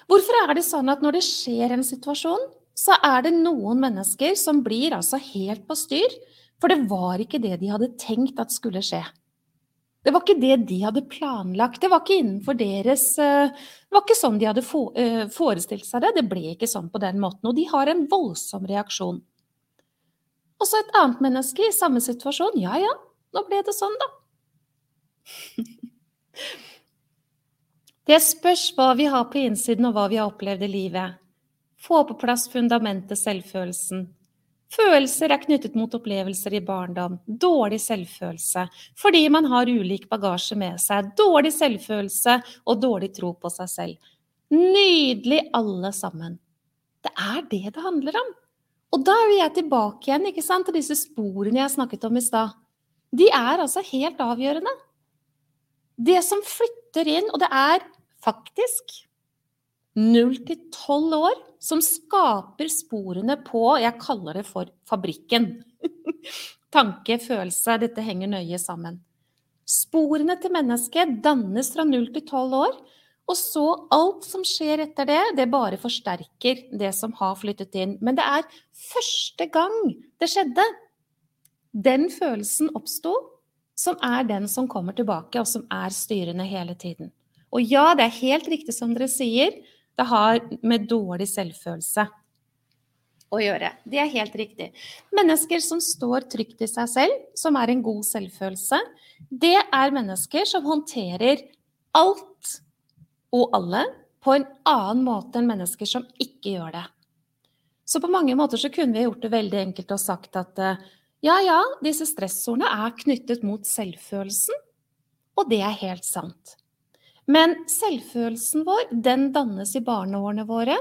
Hvorfor er det sånn at når det skjer en situasjon, så er det noen mennesker som blir altså helt på styr, for det var ikke det de hadde tenkt at skulle skje. Det var ikke det de hadde planlagt. Det var ikke innenfor deres eh, Det var ikke sånn de hadde eh, forestilt seg det. Det ble ikke sånn på den måten. Og de har en voldsom reaksjon. Og så et annet menneske i samme situasjon. Ja ja, nå ble det sånn, da. Det spørs hva vi har på innsiden og hva vi har opplevd i livet. Få på plass fundamentet selvfølelsen. Følelser er knyttet mot opplevelser i barndom. Dårlig selvfølelse fordi man har ulik bagasje med seg. Dårlig selvfølelse og dårlig tro på seg selv. Nydelig, alle sammen. Det er det det handler om. Og da er jeg tilbake igjen ikke sant, til disse sporene jeg snakket om i stad. De er altså helt avgjørende. Det som flytter inn, og det er faktisk 0 til 12 år som skaper sporene på Jeg kaller det for fabrikken. Tanke, følelse, dette henger nøye sammen. Sporene til mennesket dannes fra 0 til 12 år. Og så alt som skjer etter det, det bare forsterker det som har flyttet inn. Men det er første gang det skjedde. Den følelsen oppsto, som er den som kommer tilbake, og som er styrende hele tiden. Og ja, det er helt riktig som dere sier, det har med dårlig selvfølelse å gjøre. Det er helt riktig. Mennesker som står trygt i seg selv, som er en god selvfølelse, det er mennesker som håndterer alt og alle på en annen måte enn mennesker som ikke gjør det. Så på mange måter så kunne vi gjort det veldig enkelt og sagt at eh, ja, ja, disse stressordene er knyttet mot selvfølelsen, og det er helt sant. Men selvfølelsen vår, den dannes i barneårene våre,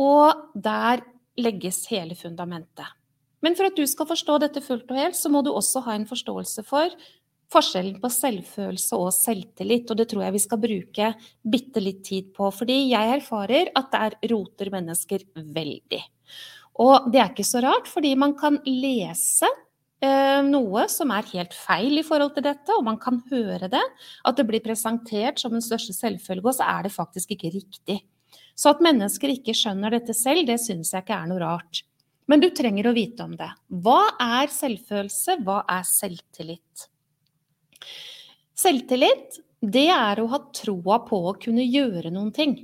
og der legges hele fundamentet. Men for at du skal forstå dette fullt og helt, så må du også ha en forståelse for forskjellen på selvfølelse og selvtillit, og det tror jeg vi skal bruke bitte litt tid på, fordi jeg erfarer at der roter mennesker veldig. Og det er ikke så rart, fordi man kan lese Eh, noe som er helt feil i forhold til dette, og man kan høre det. At det blir presentert som den største selvfølge, og så er det faktisk ikke riktig. Så at mennesker ikke skjønner dette selv, det syns jeg ikke er noe rart. Men du trenger å vite om det. Hva er selvfølelse? Hva er selvtillit? Selvtillit, det er å ha troa på å kunne gjøre noen ting.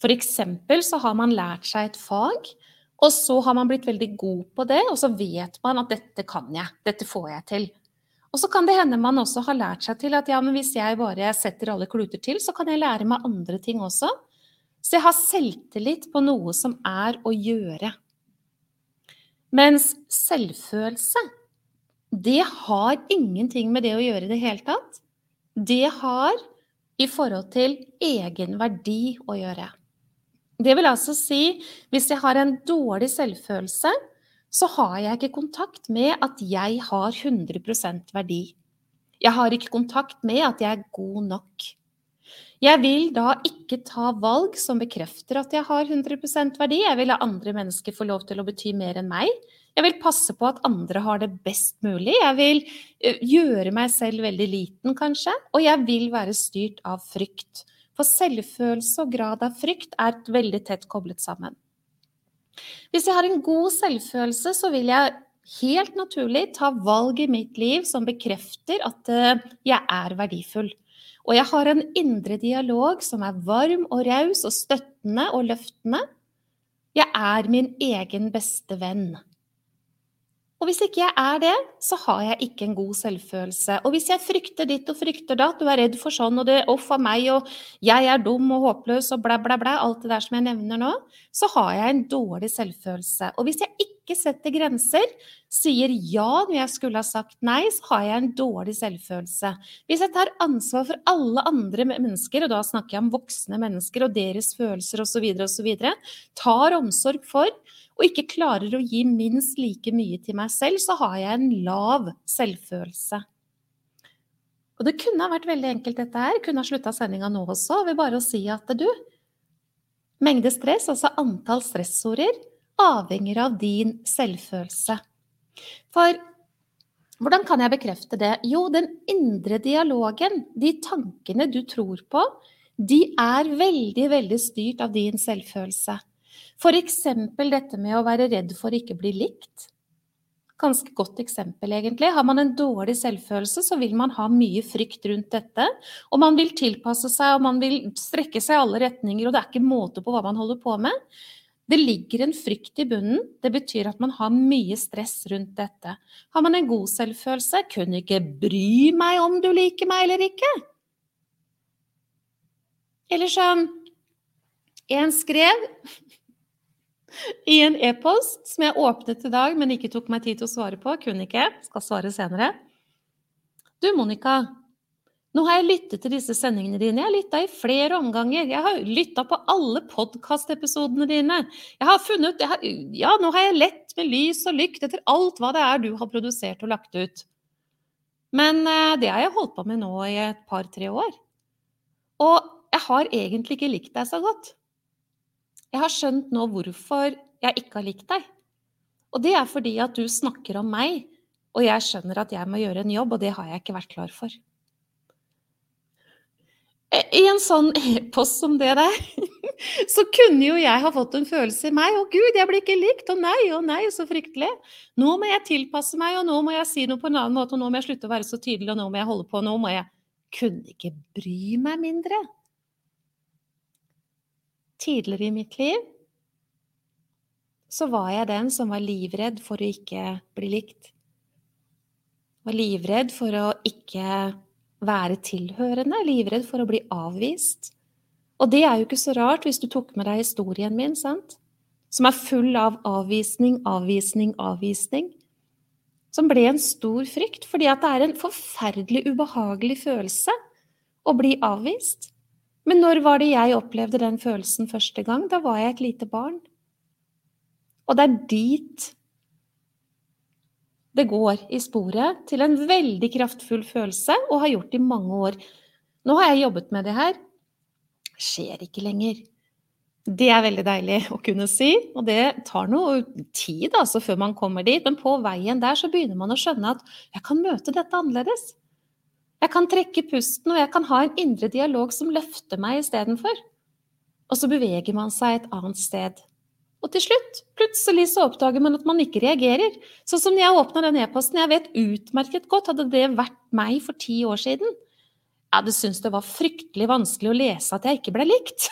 For eksempel så har man lært seg et fag, og så har man blitt veldig god på det, og så vet man at dette kan jeg, dette får jeg til. Og så kan det hende man også har lært seg til at ja, men hvis jeg bare setter alle kluter til, så kan jeg lære meg andre ting også. Så jeg har selvtillit på noe som er å gjøre. Mens selvfølelse, det har ingenting med det å gjøre i det hele tatt. Det har i forhold til egen verdi å gjøre. Det vil altså si, hvis jeg har en dårlig selvfølelse, så har jeg ikke kontakt med at jeg har 100% verdi. Jeg har ikke kontakt med at jeg er god nok. Jeg vil da ikke ta valg som bekrefter at jeg har 100% verdi. Jeg vil la andre mennesker få lov til å bety mer enn meg. Jeg vil passe på at andre har det best mulig. Jeg vil eh, gjøre meg selv veldig liten, kanskje. Og jeg vil være styrt av frykt. For selvfølelse og grad av frykt er veldig tett koblet sammen. Hvis jeg har en god selvfølelse, så vil jeg helt naturlig ta valg i mitt liv som bekrefter at eh, jeg er verdifull. Og jeg har en indre dialog som er varm og raus og støttende og løftende. Jeg er min egen beste venn. Og hvis ikke jeg er det, så har jeg ikke en god selvfølelse. Og hvis jeg frykter ditt og frykter datt, og er redd for sånn, og det off av meg, og jeg er dum og håpløs og blæ, blæ, blæ, alt det der som jeg nevner nå, så har jeg en dårlig selvfølelse. Og hvis jeg ikke setter grenser, sier ja når jeg skulle ha sagt nei, så har jeg en dårlig selvfølelse. Hvis jeg tar ansvar for alle andre mennesker, og da snakker jeg om voksne mennesker og deres følelser osv., osv., tar omsorg for og ikke klarer å gi minst like mye til meg selv, så har jeg en lav selvfølelse. Og det kunne ha vært veldig enkelt, dette her. Kunne ha slutta sendinga nå også ved bare å si at du Mengde stress, altså antall stressorder, avhenger av din selvfølelse. For hvordan kan jeg bekrefte det? Jo, den indre dialogen, de tankene du tror på, de er veldig, veldig styrt av din selvfølelse. F.eks. dette med å være redd for ikke bli likt. Ganske godt eksempel, egentlig. Har man en dårlig selvfølelse, så vil man ha mye frykt rundt dette. Og man vil tilpasse seg, og man vil strekke seg i alle retninger, og det er ikke måte på hva man holder på med. Det ligger en frykt i bunnen. Det betyr at man har mye stress rundt dette. Har man en god selvfølelse, kunne ikke bry meg om du liker meg eller ikke. Eller sånn En skrev i en e-post som jeg åpnet i dag, men ikke tok meg tid til å svare på. Kunne ikke. Skal svare senere. Du, Monica. Nå har jeg lyttet til disse sendingene dine. Jeg har lytta i flere omganger. Jeg har lytta på alle podkastepisodene dine. Jeg har funnet jeg har, Ja, nå har jeg lett med lys og lykt etter alt hva det er du har produsert og lagt ut. Men eh, det har jeg holdt på med nå i et par-tre år. Og jeg har egentlig ikke likt deg så godt. Jeg har skjønt nå hvorfor jeg ikke har likt deg. Og det er fordi at du snakker om meg, og jeg skjønner at jeg må gjøre en jobb, og det har jeg ikke vært klar for. I en sånn e-post som det der, så kunne jo jeg ha fått en følelse i meg. 'Å, gud, jeg blir ikke likt. Å nei, å nei, så fryktelig.' Nå må jeg tilpasse meg, og nå må jeg si noe på en annen måte, og nå må jeg slutte å være så tydelig, og nå må jeg holde på, og nå må jeg Kunne ikke bry meg mindre tidligere i mitt liv så var jeg den som var livredd for å ikke bli likt. Var livredd for å ikke være tilhørende, livredd for å bli avvist. Og det er jo ikke så rart hvis du tok med deg historien min, sant? Som er full av avvisning, avvisning, avvisning. Som ble en stor frykt, fordi at det er en forferdelig ubehagelig følelse å bli avvist. Men når var det jeg opplevde den følelsen første gang? Da var jeg et lite barn. Og det er dit det går i sporet til en veldig kraftfull følelse, og har gjort i mange år. Nå har jeg jobbet med det her. Skjer ikke lenger. Det er veldig deilig å kunne si, og det tar noe tid altså, før man kommer dit. Men på veien der så begynner man å skjønne at jeg kan møte dette annerledes. Jeg kan trekke pusten, og jeg kan ha en indre dialog som løfter meg istedenfor. Og så beveger man seg et annet sted. Og til slutt, plutselig så oppdager man at man ikke reagerer. Sånn som jeg åpna den e-posten, jeg vet utmerket godt, hadde det vært meg for ti år siden, jeg hadde syntes det var fryktelig vanskelig å lese at jeg ikke ble likt.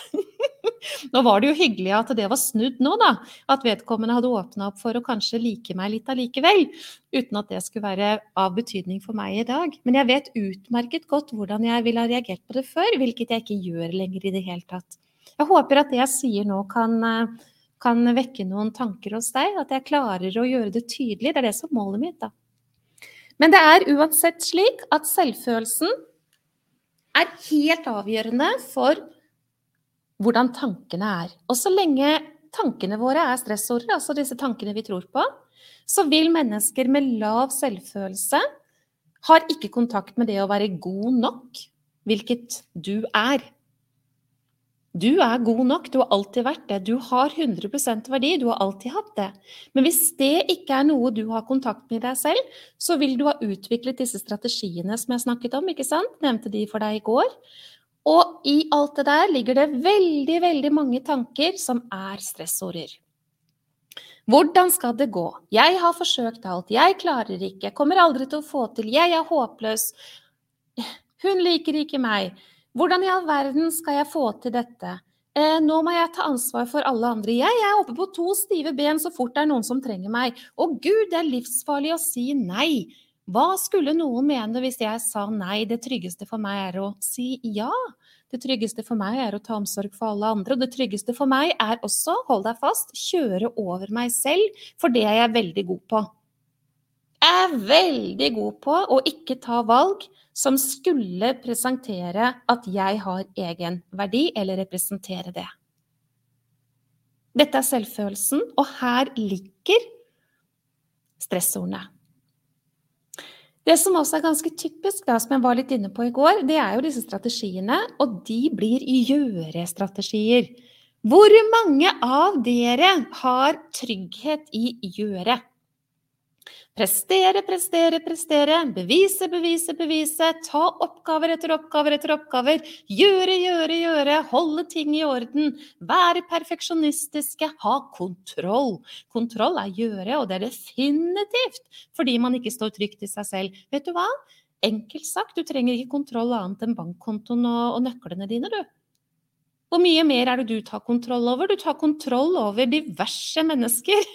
nå var det jo hyggelig at det var snudd nå, da. At vedkommende hadde åpna opp for å kanskje like meg litt allikevel. Uten at det skulle være av betydning for meg i dag. Men jeg vet utmerket godt hvordan jeg ville ha reagert på det før, hvilket jeg ikke gjør lenger i det hele tatt. Jeg håper at det jeg sier nå kan, kan vekke noen tanker hos deg, at jeg klarer å gjøre det tydelig. Det er det som er målet mitt, da. Men det er uansett slik at selvfølelsen er helt avgjørende for hvordan tankene er. Og så lenge tankene våre er stressordet, altså disse tankene vi tror på, så vil mennesker med lav selvfølelse har ikke kontakt med det å være god nok, hvilket du er. Du er god nok, du har alltid vært det. Du har 100% verdi, du har alltid hatt det. Men hvis det ikke er noe du har kontakt med deg selv, så vil du ha utviklet disse strategiene som jeg snakket om, ikke sant? Nevnte de for deg i går. Og i alt det der ligger det veldig, veldig mange tanker som er stressorder. Hvordan skal det gå? Jeg har forsøkt alt, jeg klarer ikke, jeg kommer aldri til å få til, jeg er håpløs. Hun liker ikke meg. Hvordan i all verden skal jeg få til dette? Eh, nå må jeg ta ansvar for alle andre. Jeg er oppe på to stive ben så fort det er noen som trenger meg. Å gud, det er livsfarlig å si nei. Hva skulle noen mene hvis jeg sa nei? Det tryggeste for meg er å si ja. Det tryggeste for meg er å ta omsorg for alle andre. Og det tryggeste for meg er også, hold deg fast, kjøre over meg selv, for det er jeg veldig god på. Er veldig god på å ikke ta valg som skulle presentere at jeg har egen verdi, eller representere det. Dette er selvfølelsen, og her ligger stressordene. Det som også er ganske typisk, da, som jeg var litt inne på i går, det er jo disse strategiene, og de blir gjøre-strategier. Hvor mange av dere har trygghet i gjøre? Prestere, prestere, prestere. Bevise, bevise, bevise. Ta oppgaver etter oppgaver etter oppgaver. Gjøre, gjøre, gjøre. Holde ting i orden. Være perfeksjonistiske. Ha kontroll. Kontroll er gjøre, og det er definitivt fordi man ikke står trygt i seg selv. Vet du hva? Enkelt sagt, du trenger ikke kontroll annet enn bankkontoen og, nøklene dine, du. Hvor mye mer er det du tar kontroll over? Du tar kontroll over diverse mennesker.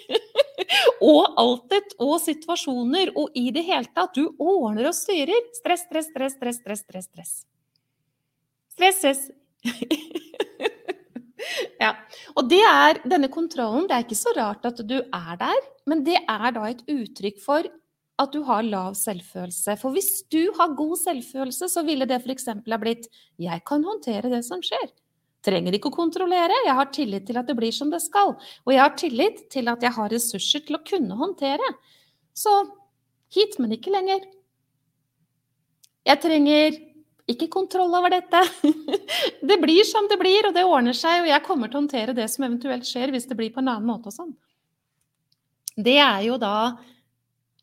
og altet og situasjoner og i det hele tatt. Du ordner og styrer. Stress, stress, stress, stress, stress. Stress, stress. stress, stress. ja. Og det er denne kontrollen. Det er ikke så rart at du er der, men det er da et uttrykk for at du har lav selvfølelse. For hvis du har god selvfølelse, så ville det f.eks. ha blitt 'Jeg kan håndtere det som skjer'. Trenger ikke å kontrollere, jeg har tillit til at det blir som det skal. Og jeg har tillit til at jeg har ressurser til å kunne håndtere. Så hit, men ikke lenger. Jeg trenger ikke kontroll over dette. Det blir som det blir, og det ordner seg, og jeg kommer til å håndtere det som eventuelt skjer, hvis det blir på en annen måte og sånn. Det er jo da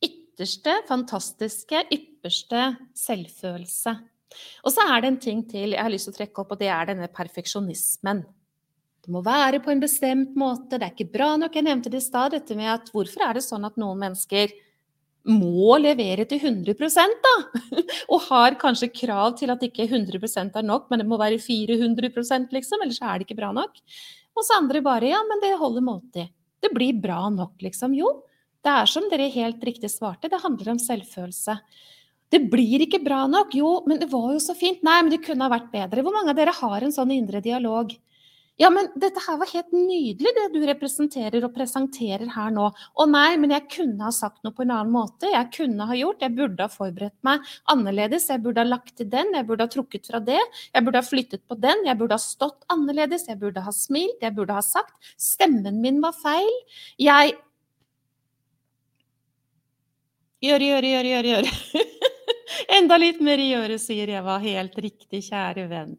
ytterste, fantastiske, ypperste selvfølelse. Og så er det en ting til jeg har lyst til å trekke opp, og det er denne perfeksjonismen. Det må være på en bestemt måte, det er ikke bra nok. Jeg nevnte det i stad, dette med at hvorfor er det sånn at noen mennesker må levere til 100 da? Og har kanskje krav til at ikke 100% er nok, men det må være 400% liksom, ellers er det ikke bra nok. Hos andre bare ja, men det holder måltid. Det blir bra nok, liksom. Jo, det er som dere helt riktig svarte, det handler om selvfølelse. Det blir ikke bra nok. Jo, men det var jo så fint. Nei, men det kunne ha vært bedre. Hvor mange av dere har en sånn indre dialog? Ja, men dette her var helt nydelig, det du representerer og presenterer her nå. Å nei, men jeg kunne ha sagt noe på en annen måte. Jeg kunne ha gjort, jeg burde ha forberedt meg annerledes. Jeg burde ha lagt til den, jeg burde ha trukket fra det. Jeg burde ha flyttet på den, jeg burde ha stått annerledes. Jeg burde ha smilt, jeg burde ha sagt. Stemmen min var feil. Jeg Gjøre, gjøre, gjøre, gjøre, gjøre. Enda litt mer i øret, sier Eva. Helt riktig, kjære venn.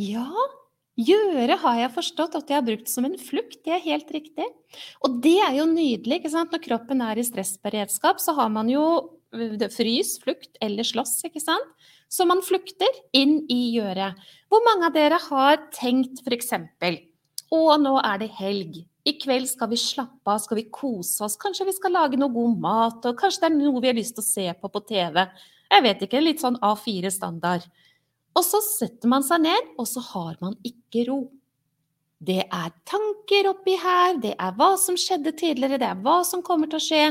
Ja, gjøre har jeg forstått at jeg har brukt som en flukt. Det er helt riktig. Og det er jo nydelig. ikke sant? Når kroppen er i stressberedskap, så har man jo frys, flukt eller slåss, ikke sant? Så man flukter inn i gjøret. Hvor mange av dere har tenkt f.eks.: Å, nå er det helg. I kveld skal vi slappe av, skal vi kose oss. Kanskje vi skal lage noe god mat, og kanskje det er noe vi har lyst til å se på på TV. Jeg vet ikke, litt sånn A4-standard. Og så setter man seg ned, og så har man ikke ro. Det er tanker oppi her, det er hva som skjedde tidligere, det er hva som kommer til å skje.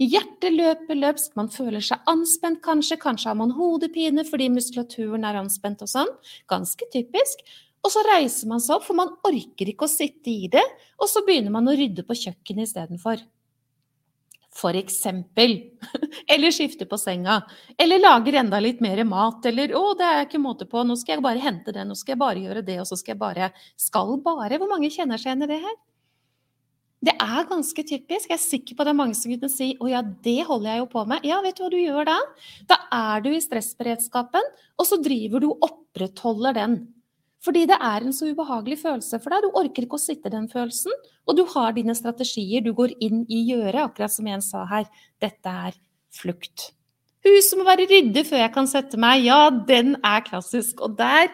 Hjertet løper løpsk, man føler seg anspent kanskje, kanskje har man hodepine fordi muskulaturen er anspent og sånn. Ganske typisk. Og så reiser man seg opp, for man orker ikke å sitte i det, og så begynner man å rydde på kjøkkenet istedenfor. For eksempel. Eller skifte på senga. Eller lager enda litt mer mat. Eller 'Å, det er ikke måte på. Nå skal jeg bare hente det. Nå skal jeg bare gjøre det.' Og så skal jeg bare Skal bare? Hvor mange kjenner seg igjen i det her? Det er ganske typisk. Jeg er sikker på det er mange som kunne si 'Å ja, det holder jeg jo på med'. Ja, vet du hva du gjør da? Da er du i stressberedskapen, og så driver du og opprettholder den. Fordi det er en så ubehagelig følelse for deg. Du orker ikke å sitte i den følelsen. Og du har dine strategier. Du går inn i gjøret, akkurat som en sa her. Dette er flukt. Huset må være ryddig før jeg kan sette meg. Ja, den er klassisk. Og der,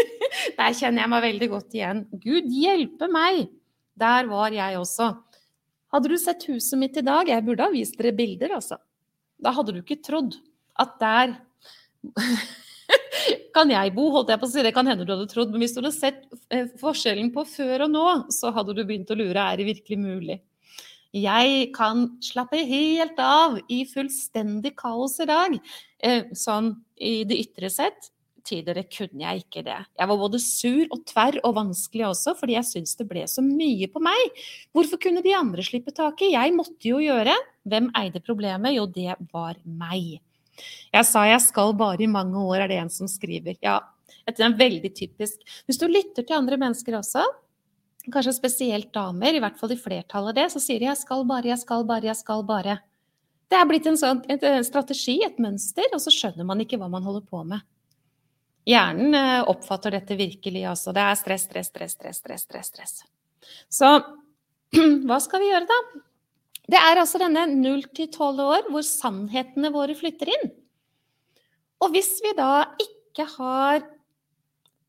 der kjenner jeg meg veldig godt igjen. Gud hjelpe meg! Der var jeg også. Hadde du sett huset mitt i dag, jeg burde ha vist dere bilder, altså. Da hadde du ikke trodd at der kan jeg bo, holdt jeg på å si. Det kan hende du hadde trodd. Men hvis du hadde sett eh, forskjellen på før og nå, så hadde du begynt å lure er det virkelig mulig. Jeg kan slappe helt av i fullstendig kaos i dag. Eh, sånn i det ytre sett. Tidligere kunne jeg ikke det. Jeg var både sur og tverr og vanskelig også, fordi jeg syntes det ble så mye på meg. Hvorfor kunne de andre slippe taket? Jeg måtte jo gjøre. Hvem eide problemet? Jo, det var meg. Jeg sa jeg skal bare i mange år, er det en som skriver. Ja, det er veldig typisk. Hvis du lytter til andre mennesker også, kanskje spesielt damer, i hvert fall i flertallet det, så sier de 'jeg skal bare, jeg skal bare, jeg skal bare'. Det er blitt en, sånn, en strategi, et mønster, og så skjønner man ikke hva man holder på med. Hjernen eh, oppfatter dette virkelig altså. Det er stress, stress, stress, stress, stress. stress, stress. Så hva skal vi gjøre, da? Det er altså denne 0-12 år hvor sannhetene våre flytter inn. Og hvis vi da ikke har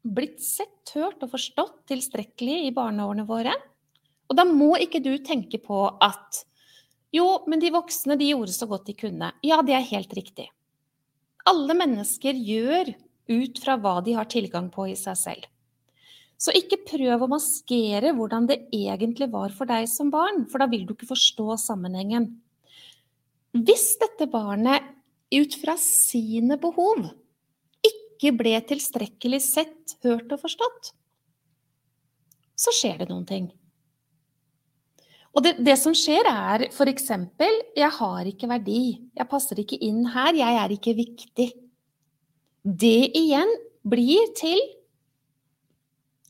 blitt sett, hørt og forstått tilstrekkelig i barneårene våre, og da må ikke du tenke på at jo, men de voksne de gjorde så godt de kunne. Ja, det er helt riktig. Alle mennesker gjør ut fra hva de har tilgang på i seg selv. Så ikke prøv å maskere hvordan det egentlig var for deg som barn, for da vil du ikke forstå sammenhengen. Hvis dette barnet ut fra sine behov ikke ble tilstrekkelig sett, hørt og forstått, så skjer det noen ting. Og det, det som skjer, er f.eks.: Jeg har ikke verdi. Jeg passer ikke inn her. Jeg er ikke viktig. Det igjen blir til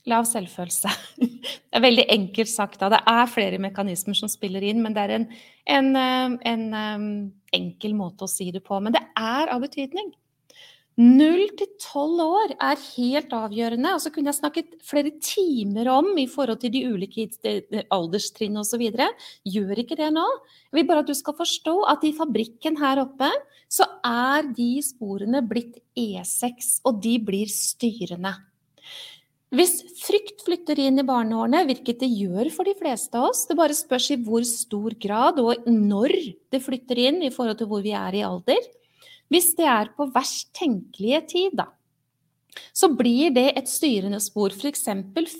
Lav selvfølelse. Det er veldig enkelt sagt. Da. Det er flere mekanismer som spiller inn, men det er en, en, eh, en, eh, enkel måte å si det på. Men det er av betydning. Null til tolv år er helt avgjørende. Og så kunne jeg snakket flere timer om i forhold til de ulike alderstrinn osv. Gjør ikke det nå. Jeg vil bare at du skal forstå at i fabrikken her oppe så er de sporene blitt E6, og de blir styrende. Hvis frykt flytter inn i barneårene, hvilket det gjør for de fleste av oss, det bare spørs i hvor stor grad og når det flytter inn i forhold til hvor vi er i alder, hvis det er på verst tenkelige tid, da, så blir det et styrende spor. F.eks.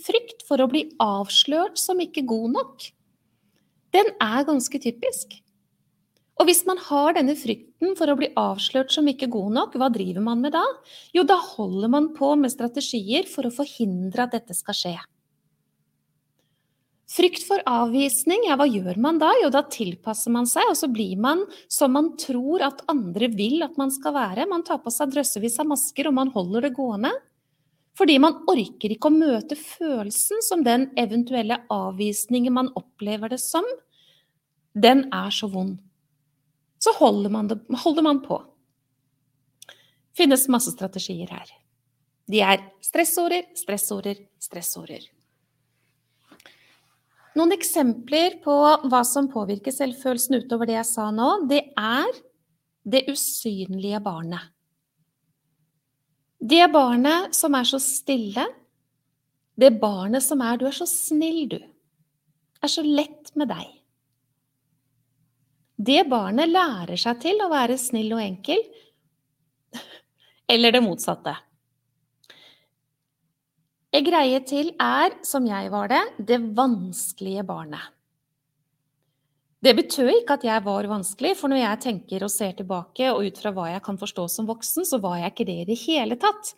frykt for å bli avslørt som ikke god nok. Den er ganske typisk. Og hvis man har denne frykten for å bli avslørt som ikke god nok, hva driver man med da? Jo, da holder man på med strategier for å forhindre at dette skal skje. Frykt for avvisning, ja, hva gjør man da? Jo, da tilpasser man seg, og så blir man som man tror at andre vil at man skal være. Man tar på seg drøssevis av masker, og man holder det gående. Fordi man orker ikke å møte følelsen som den eventuelle avvisningen man opplever det som. Den er så vond så holder man, det, holder man på. finnes masse strategier her. De er stressorder, stressorder, stressorder. Noen eksempler på hva som påvirker selvfølelsen utover det jeg sa nå, det er det usynlige barnet. Det barnet som er så stille. Det barnet som er Du er så snill, du. Er så lett med deg. Det barnet lærer seg til å være snill og enkel, eller det motsatte. En greie til er, som jeg var det, det vanskelige barnet. Det betød ikke at jeg var vanskelig, for når jeg tenker og ser tilbake, og ut fra hva jeg kan forstå som voksen, så var jeg ikke det i det hele tatt.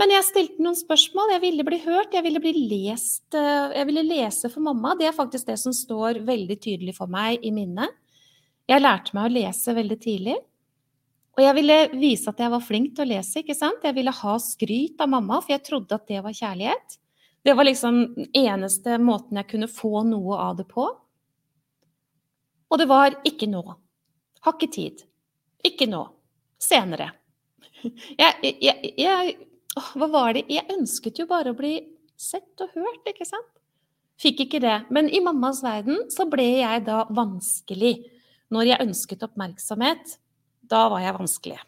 Men jeg stilte noen spørsmål, jeg ville bli hørt, jeg ville bli lest. Eh, jeg ville lese for mamma. Det er faktisk det som står veldig tydelig for meg i minnet. Jeg lærte meg å lese veldig tidlig. Og jeg ville vise at jeg var flink til å lese. ikke sant? Jeg ville ha skryt av mamma, for jeg trodde at det var kjærlighet. Det var liksom den eneste måten jeg kunne få noe av det på. Og det var ikke nå. Har ikke tid. Ikke nå. Senere. Jeg, jeg, jeg, Hva var det? Jeg ønsket jo bare å bli sett og hørt, ikke sant? Fikk ikke det. Men i mammas verden så ble jeg da vanskelig. Når jeg ønsket oppmerksomhet, da var jeg vanskelig.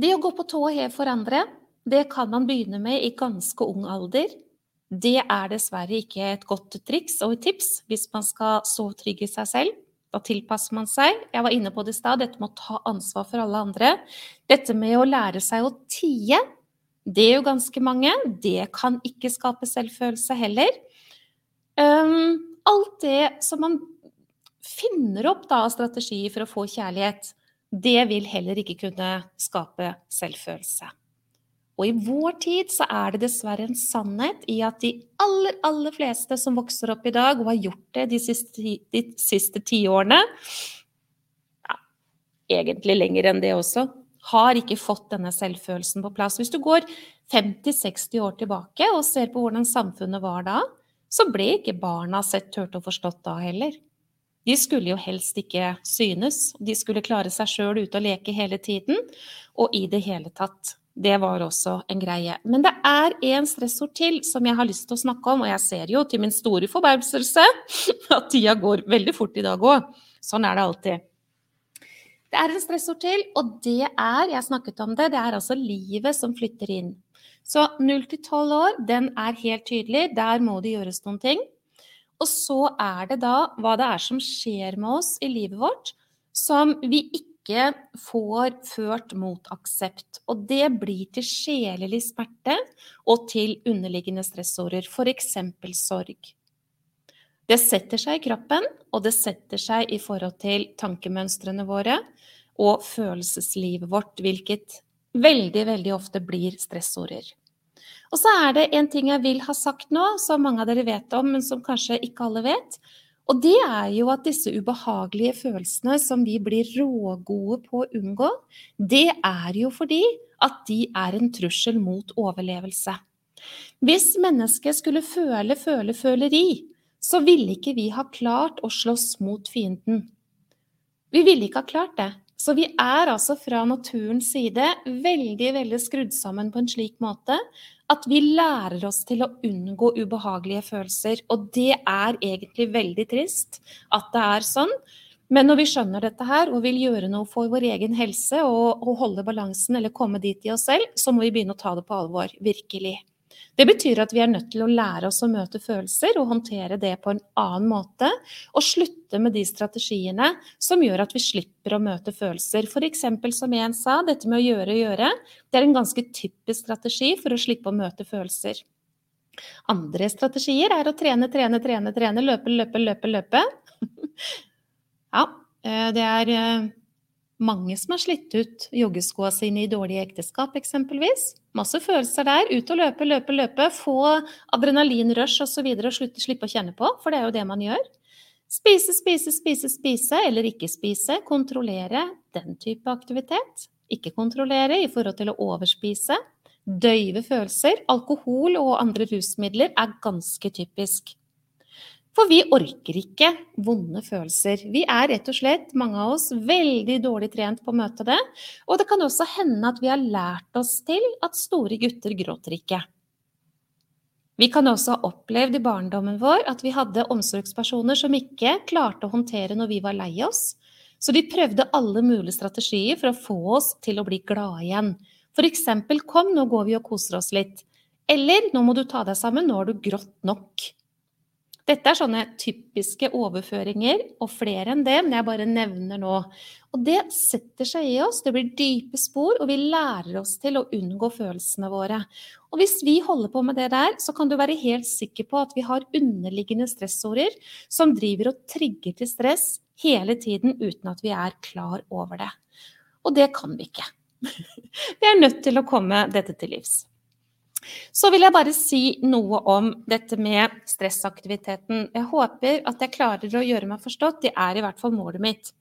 Det å gå på tå og hev for andre, det kan man begynne med i ganske ung alder. Det er dessverre ikke et godt triks og et tips hvis man skal så i seg selv. Da tilpasser man seg. Jeg var inne på det i stad, dette med å ta ansvar for alle andre. Dette med å lære seg å tie, det er jo ganske mange. Det kan ikke skape selvfølelse heller. Um, alt det som man finner opp da, strategier for å få kjærlighet, det vil heller ikke kunne skape selvfølelse. Og i vår tid så er det dessverre en sannhet i at de aller, aller fleste som vokser opp i dag, og har gjort det de siste, de siste tiårene, ja, egentlig lenger enn det også, har ikke fått denne selvfølelsen på plass. Hvis du går 50-60 år tilbake og ser på hvordan samfunnet var da, så ble ikke barna sett, hørt og forstått da heller. De skulle jo helst ikke synes. De skulle klare seg sjøl ute og leke hele tiden, og i det hele tatt. Det var også en greie. Men det er en stressord til som jeg har lyst til å snakke om, og jeg ser jo til min store forbauselse at tida går veldig fort i dag òg. Sånn er det alltid. Det er en stressord til, og det er, jeg snakket om det, det er altså livet som flytter inn. Så 0 til 12 år, den er helt tydelig. Der må det gjøres noen ting. Og så er det da hva det er som skjer med oss i livet vårt som vi ikke får ført mot aksept. Og det blir til sjelelig smerte og til underliggende stressorder, f.eks. sorg. Det setter seg i kroppen, og det setter seg i forhold til tankemønstrene våre og følelseslivet vårt, hvilket veldig, veldig ofte blir stressorder. Og så er det en ting jeg vil ha sagt nå, som mange av dere vet om, men som kanskje ikke alle vet. Og det er jo at disse ubehagelige følelsene som vi blir rågode på å unngå, det er jo fordi at de er en trussel mot overlevelse. Hvis mennesket skulle føle, føle, føleri, så ville ikke vi ha klart å slåss mot fienden. Vi ville ikke ha klart det. Så vi er altså fra naturens side veldig, veldig skrudd sammen på en slik måte at vi lærer oss til å unngå ubehagelige følelser. Og det er egentlig veldig trist at det er sånn. Men når vi skjønner dette her og vil gjøre noe for vår egen helse og, og holde balansen eller komme dit i oss selv, så må vi begynne å ta det på alvor. Virkelig. Det betyr at vi er nødt til å lære oss å møte følelser og håndtere det på en annen måte. Og slutte med de strategiene som gjør at vi slipper å møte følelser. F.eks. som en sa, dette med å gjøre, og gjøre. Det er en ganske typisk strategi for å slippe å møte følelser. Andre strategier er å trene, trene, trene, trene, løpe, løpe, løpe, løpe. ja, eh, det er eh, mange som har slitt ut joggeskoa sine i dårlige ekteskap, eksempelvis. Masse følelser der. Ut og løpe, løpe, løpe. Få adrenalinrush osv. Og, og slippe å kjenne på, for det er jo det man gjør. Spise, spise, spise, spise, eller ikke spise. Kontrollere den type aktivitet. Ikke kontrollere i forhold til å overspise. Døyve følelser. Alkohol og andre rusmidler er ganske typisk. For vi orker ikke vonde følelser. Vi er rett og slett, mange av oss, veldig dårlig trent på å møte det. Og det kan også hende at vi har lært oss til at store gutter gråter ikke. Vi kan også ha opplevd i barndommen vår at vi hadde omsorgspersoner som ikke klarte å håndtere når vi var lei oss. Så de prøvde alle mulige strategier for å få oss til å bli glade igjen. F.eks.: Kom, nå går vi og koser oss litt. Eller nå må du ta deg sammen, nå har du grått nok. Dette er sånne typiske overføringer, og flere enn det, men jeg bare nevner nå. Og det setter seg i oss, det blir dype spor, og vi lærer oss til å unngå følelsene våre. Og hvis vi holder på med det der, så kan du være helt sikker på at vi har underliggende stressorder som driver og trigger til stress hele tiden uten at vi er klar over det. Og det kan vi ikke. Vi er nødt til å komme dette til livs. Så vil jeg bare si noe om dette med stressaktiviteten. Jeg håper at jeg klarer å gjøre meg forstått. Det er i hvert fall målet mitt.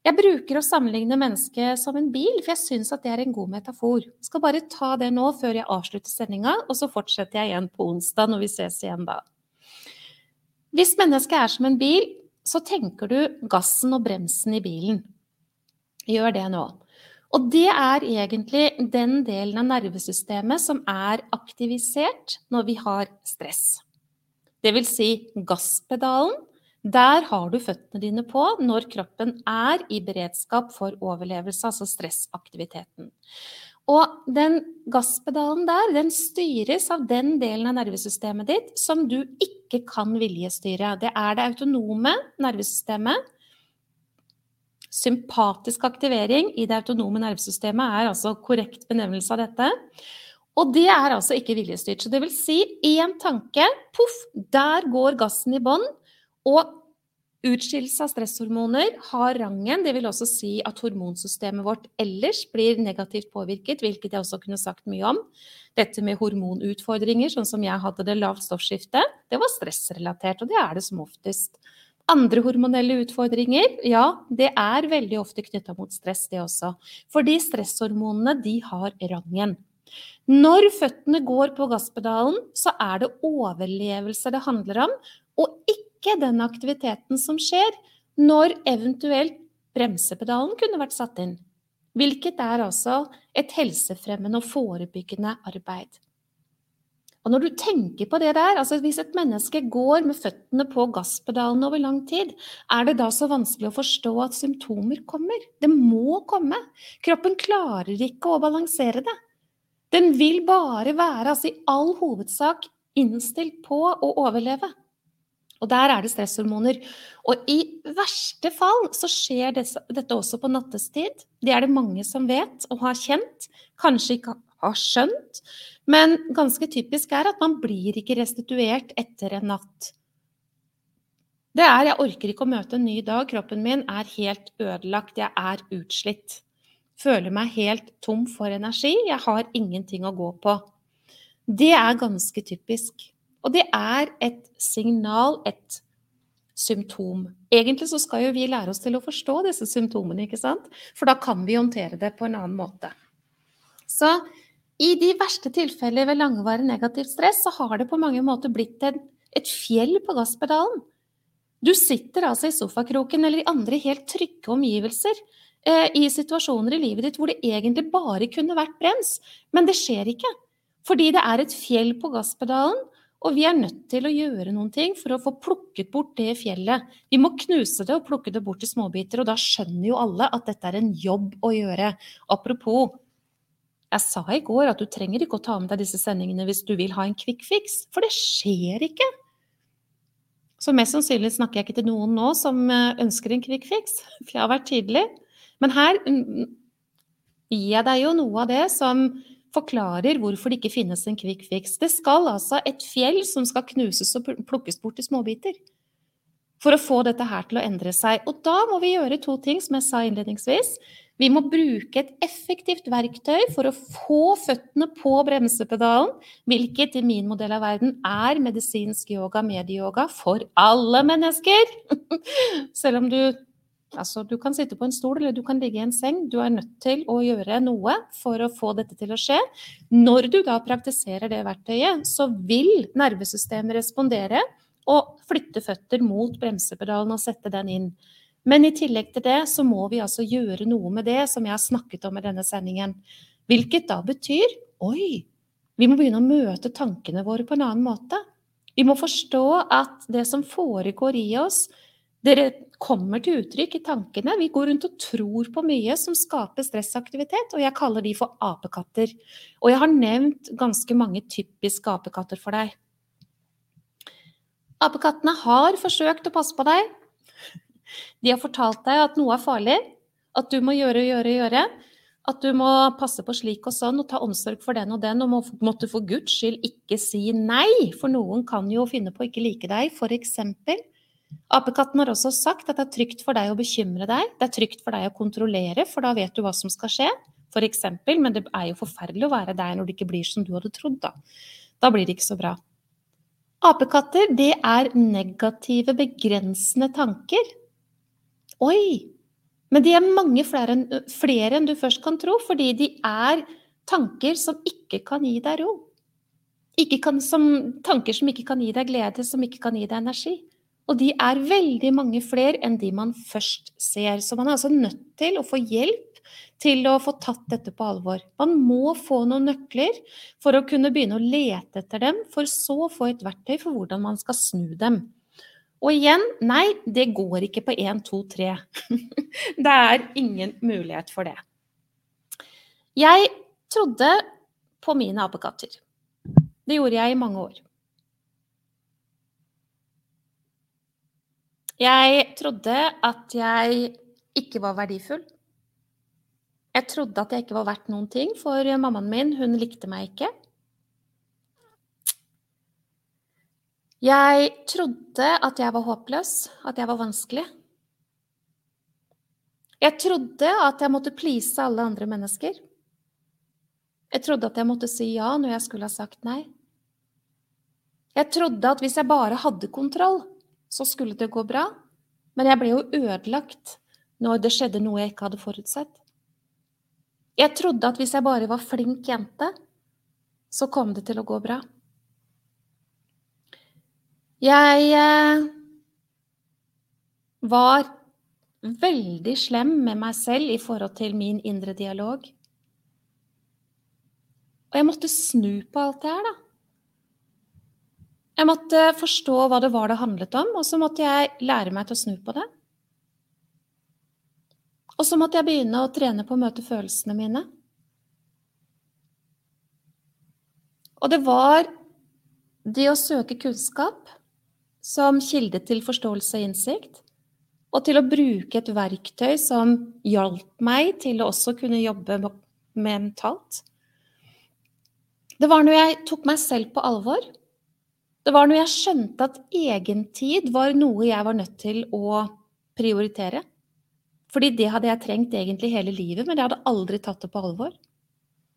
Jeg bruker å sammenligne mennesket som en bil, for jeg syns at det er en god metafor. Jeg skal bare ta det nå før jeg avslutter sendinga, og så fortsetter jeg igjen på onsdag når vi ses igjen da. Hvis mennesket er som en bil, så tenker du gassen og bremsen i bilen. Gjør det nå. Og det er egentlig den delen av nervesystemet som er aktivisert når vi har stress. Det vil si gasspedalen. Der har du føttene dine på når kroppen er i beredskap for overlevelse, altså stressaktiviteten. Og den gasspedalen der, den styres av den delen av nervesystemet ditt som du ikke kan viljestyre. Det er det autonome nervesystemet Sympatisk aktivering i det autonome nervesystemet er altså korrekt benevnelse av dette. Og det er altså ikke viljestyrt. Så det vil si én tanke, poff, der går gassen i bånn. Og utskillelse av stresshormoner har rangen. Det vil også si at hormonsystemet vårt ellers blir negativt påvirket, hvilket jeg også kunne sagt mye om. Dette med hormonutfordringer, sånn som jeg hadde det lavt stoffskifte, det var stressrelatert, og det er det som oftest. Andre hormonelle utfordringer, ja, det er veldig ofte knytta mot stress, det også. Fordi stresshormonene, de har rangen. Når føttene går på gasspedalen, så er det overlevelse det handler om, og ikke den aktiviteten som skjer når eventuelt bremsepedalen kunne vært satt inn. Hvilket er altså et helsefremmende og forebyggende arbeid. Og når du tenker på det der, altså hvis et menneske går med føttene på gasspedalen over lang tid, er det da så vanskelig å forstå at symptomer kommer? Det må komme. Kroppen klarer ikke å balansere det. Den vil bare være, altså i all hovedsak, innstilt på å overleve. Og der er det stresshormoner. Og i verste fall så skjer dette også på nattestid. Det er det mange som vet og har kjent. Kanskje ikke har skjønt. Men ganske typisk er at man blir ikke restituert etter en natt. Det er 'jeg orker ikke å møte en ny dag', kroppen min er helt ødelagt, jeg er utslitt føler meg helt tom for energi, jeg har ingenting å gå på. Det er ganske typisk. Og det er et signal, et symptom. Egentlig så skal jo vi lære oss til å forstå disse symptomene, ikke sant? For da kan vi håndtere det på en annen måte. Så i de verste tilfeller ved langvarig negativt stress, så har det på mange måter blitt en, et fjell på gasspedalen. Du sitter altså i sofakroken eller i andre helt trygge omgivelser eh, i situasjoner i livet ditt hvor det egentlig bare kunne vært brems, men det skjer ikke. Fordi det er et fjell på gasspedalen, og vi er nødt til å gjøre noen ting for å få plukket bort det fjellet. Vi må knuse det og plukke det bort i småbiter, og da skjønner jo alle at dette er en jobb å gjøre. Apropos, jeg sa i går at du trenger ikke å ta med deg disse sendingene hvis du vil ha en quick fix, for det skjer ikke. Så mest sannsynlig snakker jeg ikke til noen nå som eh, ønsker en quick fix, for jeg har vært tydelig. Men her gir jeg deg jo noe av det som forklarer hvorfor det ikke finnes en quick fix. Det skal altså et fjell som skal knuses og plukkes bort i småbiter. For å få dette her til å endre seg. Og da må vi gjøre to ting, som jeg sa innledningsvis. Vi må bruke et effektivt verktøy for å få føttene på bremsepedalen, hvilket i min modell av verden er medisinsk yoga, medieyoga, for alle mennesker. Selv om du Altså, du kan sitte på en stol eller du kan ligge i en seng. Du er nødt til å gjøre noe for å få dette til å skje. Når du da praktiserer det verktøyet, så vil nervesystemet respondere og flytte føtter mot bremsepedalen og sette den inn. Men i tillegg til det så må vi altså gjøre noe med det som jeg har snakket om i denne sendingen. Hvilket da betyr oi, vi må begynne å møte tankene våre på en annen måte. Vi må forstå at det som foregår i oss, dere kommer til uttrykk i tankene. Vi går rundt og tror på mye som skaper stressaktivitet, og jeg kaller de for apekatter. Og jeg har nevnt ganske mange typiske apekatter for deg. Apekattene har forsøkt å passe på deg. De har fortalt deg at noe er farlig, at du må gjøre, gjøre, gjøre. At du må passe på slik og sånn og ta omsorg for den og den, og må, måtte for guds skyld ikke si nei, for noen kan jo finne på å ikke like deg, eksempel. Apekatten har også sagt at det er trygt for deg å bekymre deg, det er trygt for deg å kontrollere, for da vet du hva som skal skje, for eksempel, men det er jo forferdelig å være der når det ikke blir som du hadde trodd, da. Da blir det ikke så bra. Apekatter, det er negative, begrensende tanker. Oi! Men de er mange flere enn, flere enn du først kan tro, fordi de er tanker som ikke kan gi deg ro. Kan, som, tanker som ikke kan gi deg glede, som ikke kan gi deg energi. Og de er veldig mange flere enn de man først ser. Så man er altså nødt til å få hjelp til å få tatt dette på alvor. Man må få noen nøkler for å kunne begynne å lete etter dem, for så å få et verktøy for hvordan man skal snu dem. Og igjen, nei, det går ikke på 1, 2, 3. det er ingen mulighet for det. Jeg trodde på mine apekatter. Det gjorde jeg i mange år. Jeg trodde at jeg ikke var verdifull. Jeg trodde at jeg ikke var verdt noen ting, for mammaen min, hun likte meg ikke. Jeg trodde at jeg var håpløs, at jeg var vanskelig. Jeg trodde at jeg måtte please alle andre mennesker. Jeg trodde at jeg måtte si ja når jeg skulle ha sagt nei. Jeg trodde at hvis jeg bare hadde kontroll, så skulle det gå bra. Men jeg ble jo ødelagt når det skjedde noe jeg ikke hadde forutsett. Jeg trodde at hvis jeg bare var flink jente, så kom det til å gå bra. Jeg eh, var veldig slem med meg selv i forhold til min indre dialog. Og jeg måtte snu på alt det her, da. Jeg måtte forstå hva det var det handlet om, og så måtte jeg lære meg til å snu på det. Og så måtte jeg begynne å trene på å møte følelsene mine. Og det var det å søke kunnskap som kilde til forståelse og innsikt, og til å bruke et verktøy som hjalp meg til å også kunne jobbe mentalt. Det var når jeg tok meg selv på alvor. Det var når jeg skjønte at egentid var noe jeg var nødt til å prioritere. Fordi det hadde jeg trengt egentlig hele livet, men jeg hadde aldri tatt det på alvor.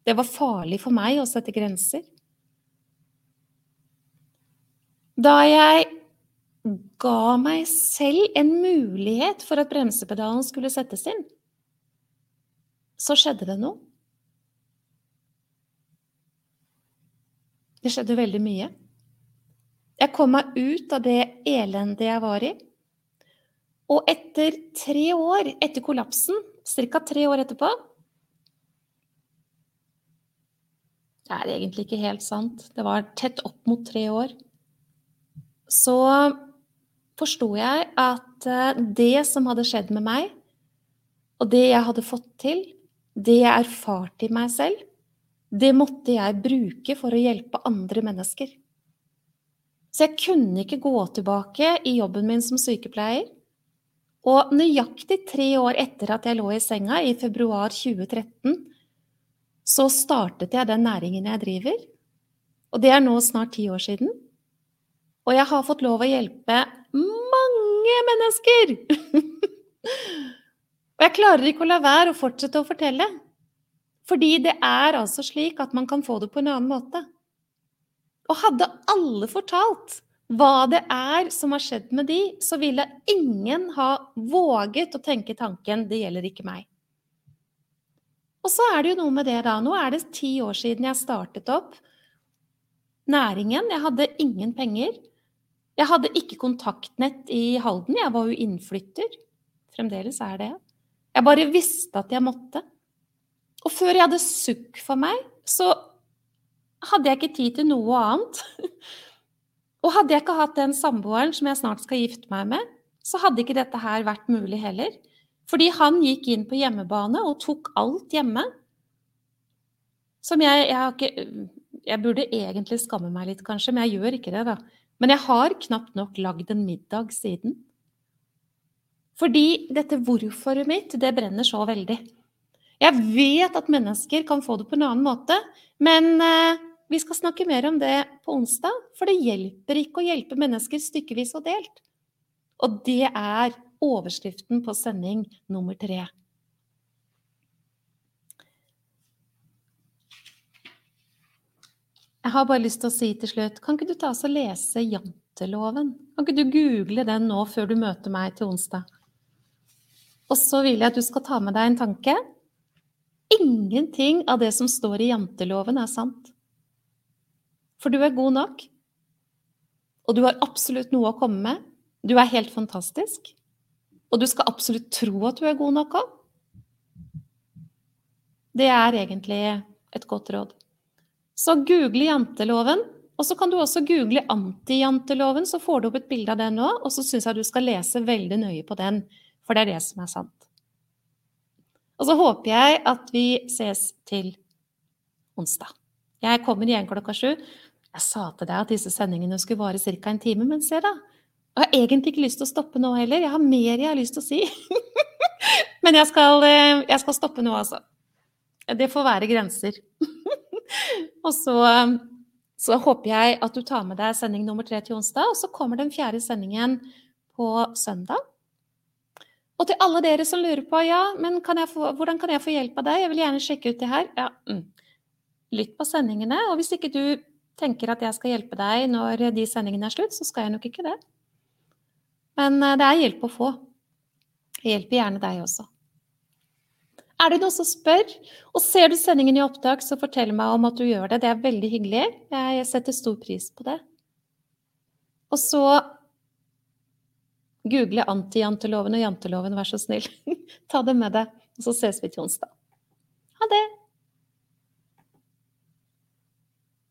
Det var farlig for meg å sette grenser. Da jeg ga meg selv en mulighet for at bremsepedalen skulle settes inn, så skjedde det noe. Det skjedde veldig mye. Jeg kom meg ut av det elendet jeg var i. Og etter tre år etter kollapsen, ca. tre år etterpå Det er egentlig ikke helt sant. Det var tett opp mot tre år. Så forsto jeg at eh, det som hadde skjedd med meg, og det jeg hadde fått til, det jeg erfarte i meg selv, det måtte jeg bruke for å hjelpe andre mennesker. Så jeg kunne ikke gå tilbake i jobben min som sykepleier og nøyaktig tre år etter at jeg lå i senga, i februar 2013, så startet jeg den næringen jeg driver. Og det er nå snart ti år siden. Og jeg har fått lov å hjelpe mange mennesker! og jeg klarer ikke å la være å fortsette å fortelle. Fordi det er altså slik at man kan få det på en annen måte. Og hadde alle fortalt hva det er som har skjedd med de, så ville ingen ha våget å tenke tanken 'det gjelder ikke meg'. Og så er det jo noe med det, da. Nå er det ti år siden jeg startet opp næringen. Jeg hadde ingen penger. Jeg hadde ikke kontaktnett i Halden. Jeg var jo innflytter. Fremdeles er det. Jeg bare visste at jeg måtte. Og før jeg hadde sukk for meg, så hadde jeg ikke tid til noe annet. Og hadde jeg ikke hatt den samboeren som jeg snart skal gifte meg med, så hadde ikke dette her vært mulig heller. Fordi han gikk inn på hjemmebane og tok alt hjemme. Som jeg Jeg, ikke, jeg burde egentlig skamme meg litt, kanskje, men jeg gjør ikke det, da. Men jeg har knapt nok lagd en middag siden. Fordi dette hvorforet mitt, det brenner så veldig. Jeg vet at mennesker kan få det på en annen måte, men eh, vi skal snakke mer om det på onsdag, for det hjelper ikke å hjelpe mennesker stykkevis og delt. Og det er overskriften på sending nummer tre. Jeg har bare lyst til å si til slutt, kan ikke du ta oss og lese janteloven? Kan ikke du google den nå før du møter meg til onsdag? Og så vil jeg at du skal ta med deg en tanke. Ingenting av det som står i janteloven, er sant. For du er god nok. Og du har absolutt noe å komme med. Du er helt fantastisk. Og du skal absolutt tro at du er god nok òg. Det er egentlig et godt råd. Så google janteloven. Og så kan du også google antijanteloven, så får du opp et bilde av den nå. Og så syns jeg du skal lese veldig nøye på den, for det er det som er sant. Og så håper jeg at vi ses til onsdag. Jeg kommer igjen klokka sju. Jeg sa til deg at disse sendingene skulle vare ca. en time, men se da. Jeg har egentlig ikke lyst til å stoppe nå heller. Jeg har mer jeg har lyst til å si. Men jeg skal, eh, jeg skal stoppe nå, altså. Det får være grenser. og så, så, håper jeg at du tar med deg sending nummer tre til onsdag, og så kommer den fjerde sendingen på søndag. Og til alle dere som lurer på ja, men kan få, hvordan kan jeg få hjelp av deg, jeg vil gjerne sjekke ut det her. Ja, mm. Lytt på sendingene, og hvis ikke du tenker at jeg skal hjelpe deg når de sendingene er slutt, så skal jeg nok ikke det. Men eh, det er hjelp å få. Jeg hjelper gjerne deg også. Er det noen som spør, og ser du sendingen i opptak, så fortell meg om at du gjør det. Det er veldig hyggelig. Jeg setter stor pris på det. Og så google antijanteloven og janteloven, vær så snill. Ta det med deg, og så ses vi til onsdag. Ha det!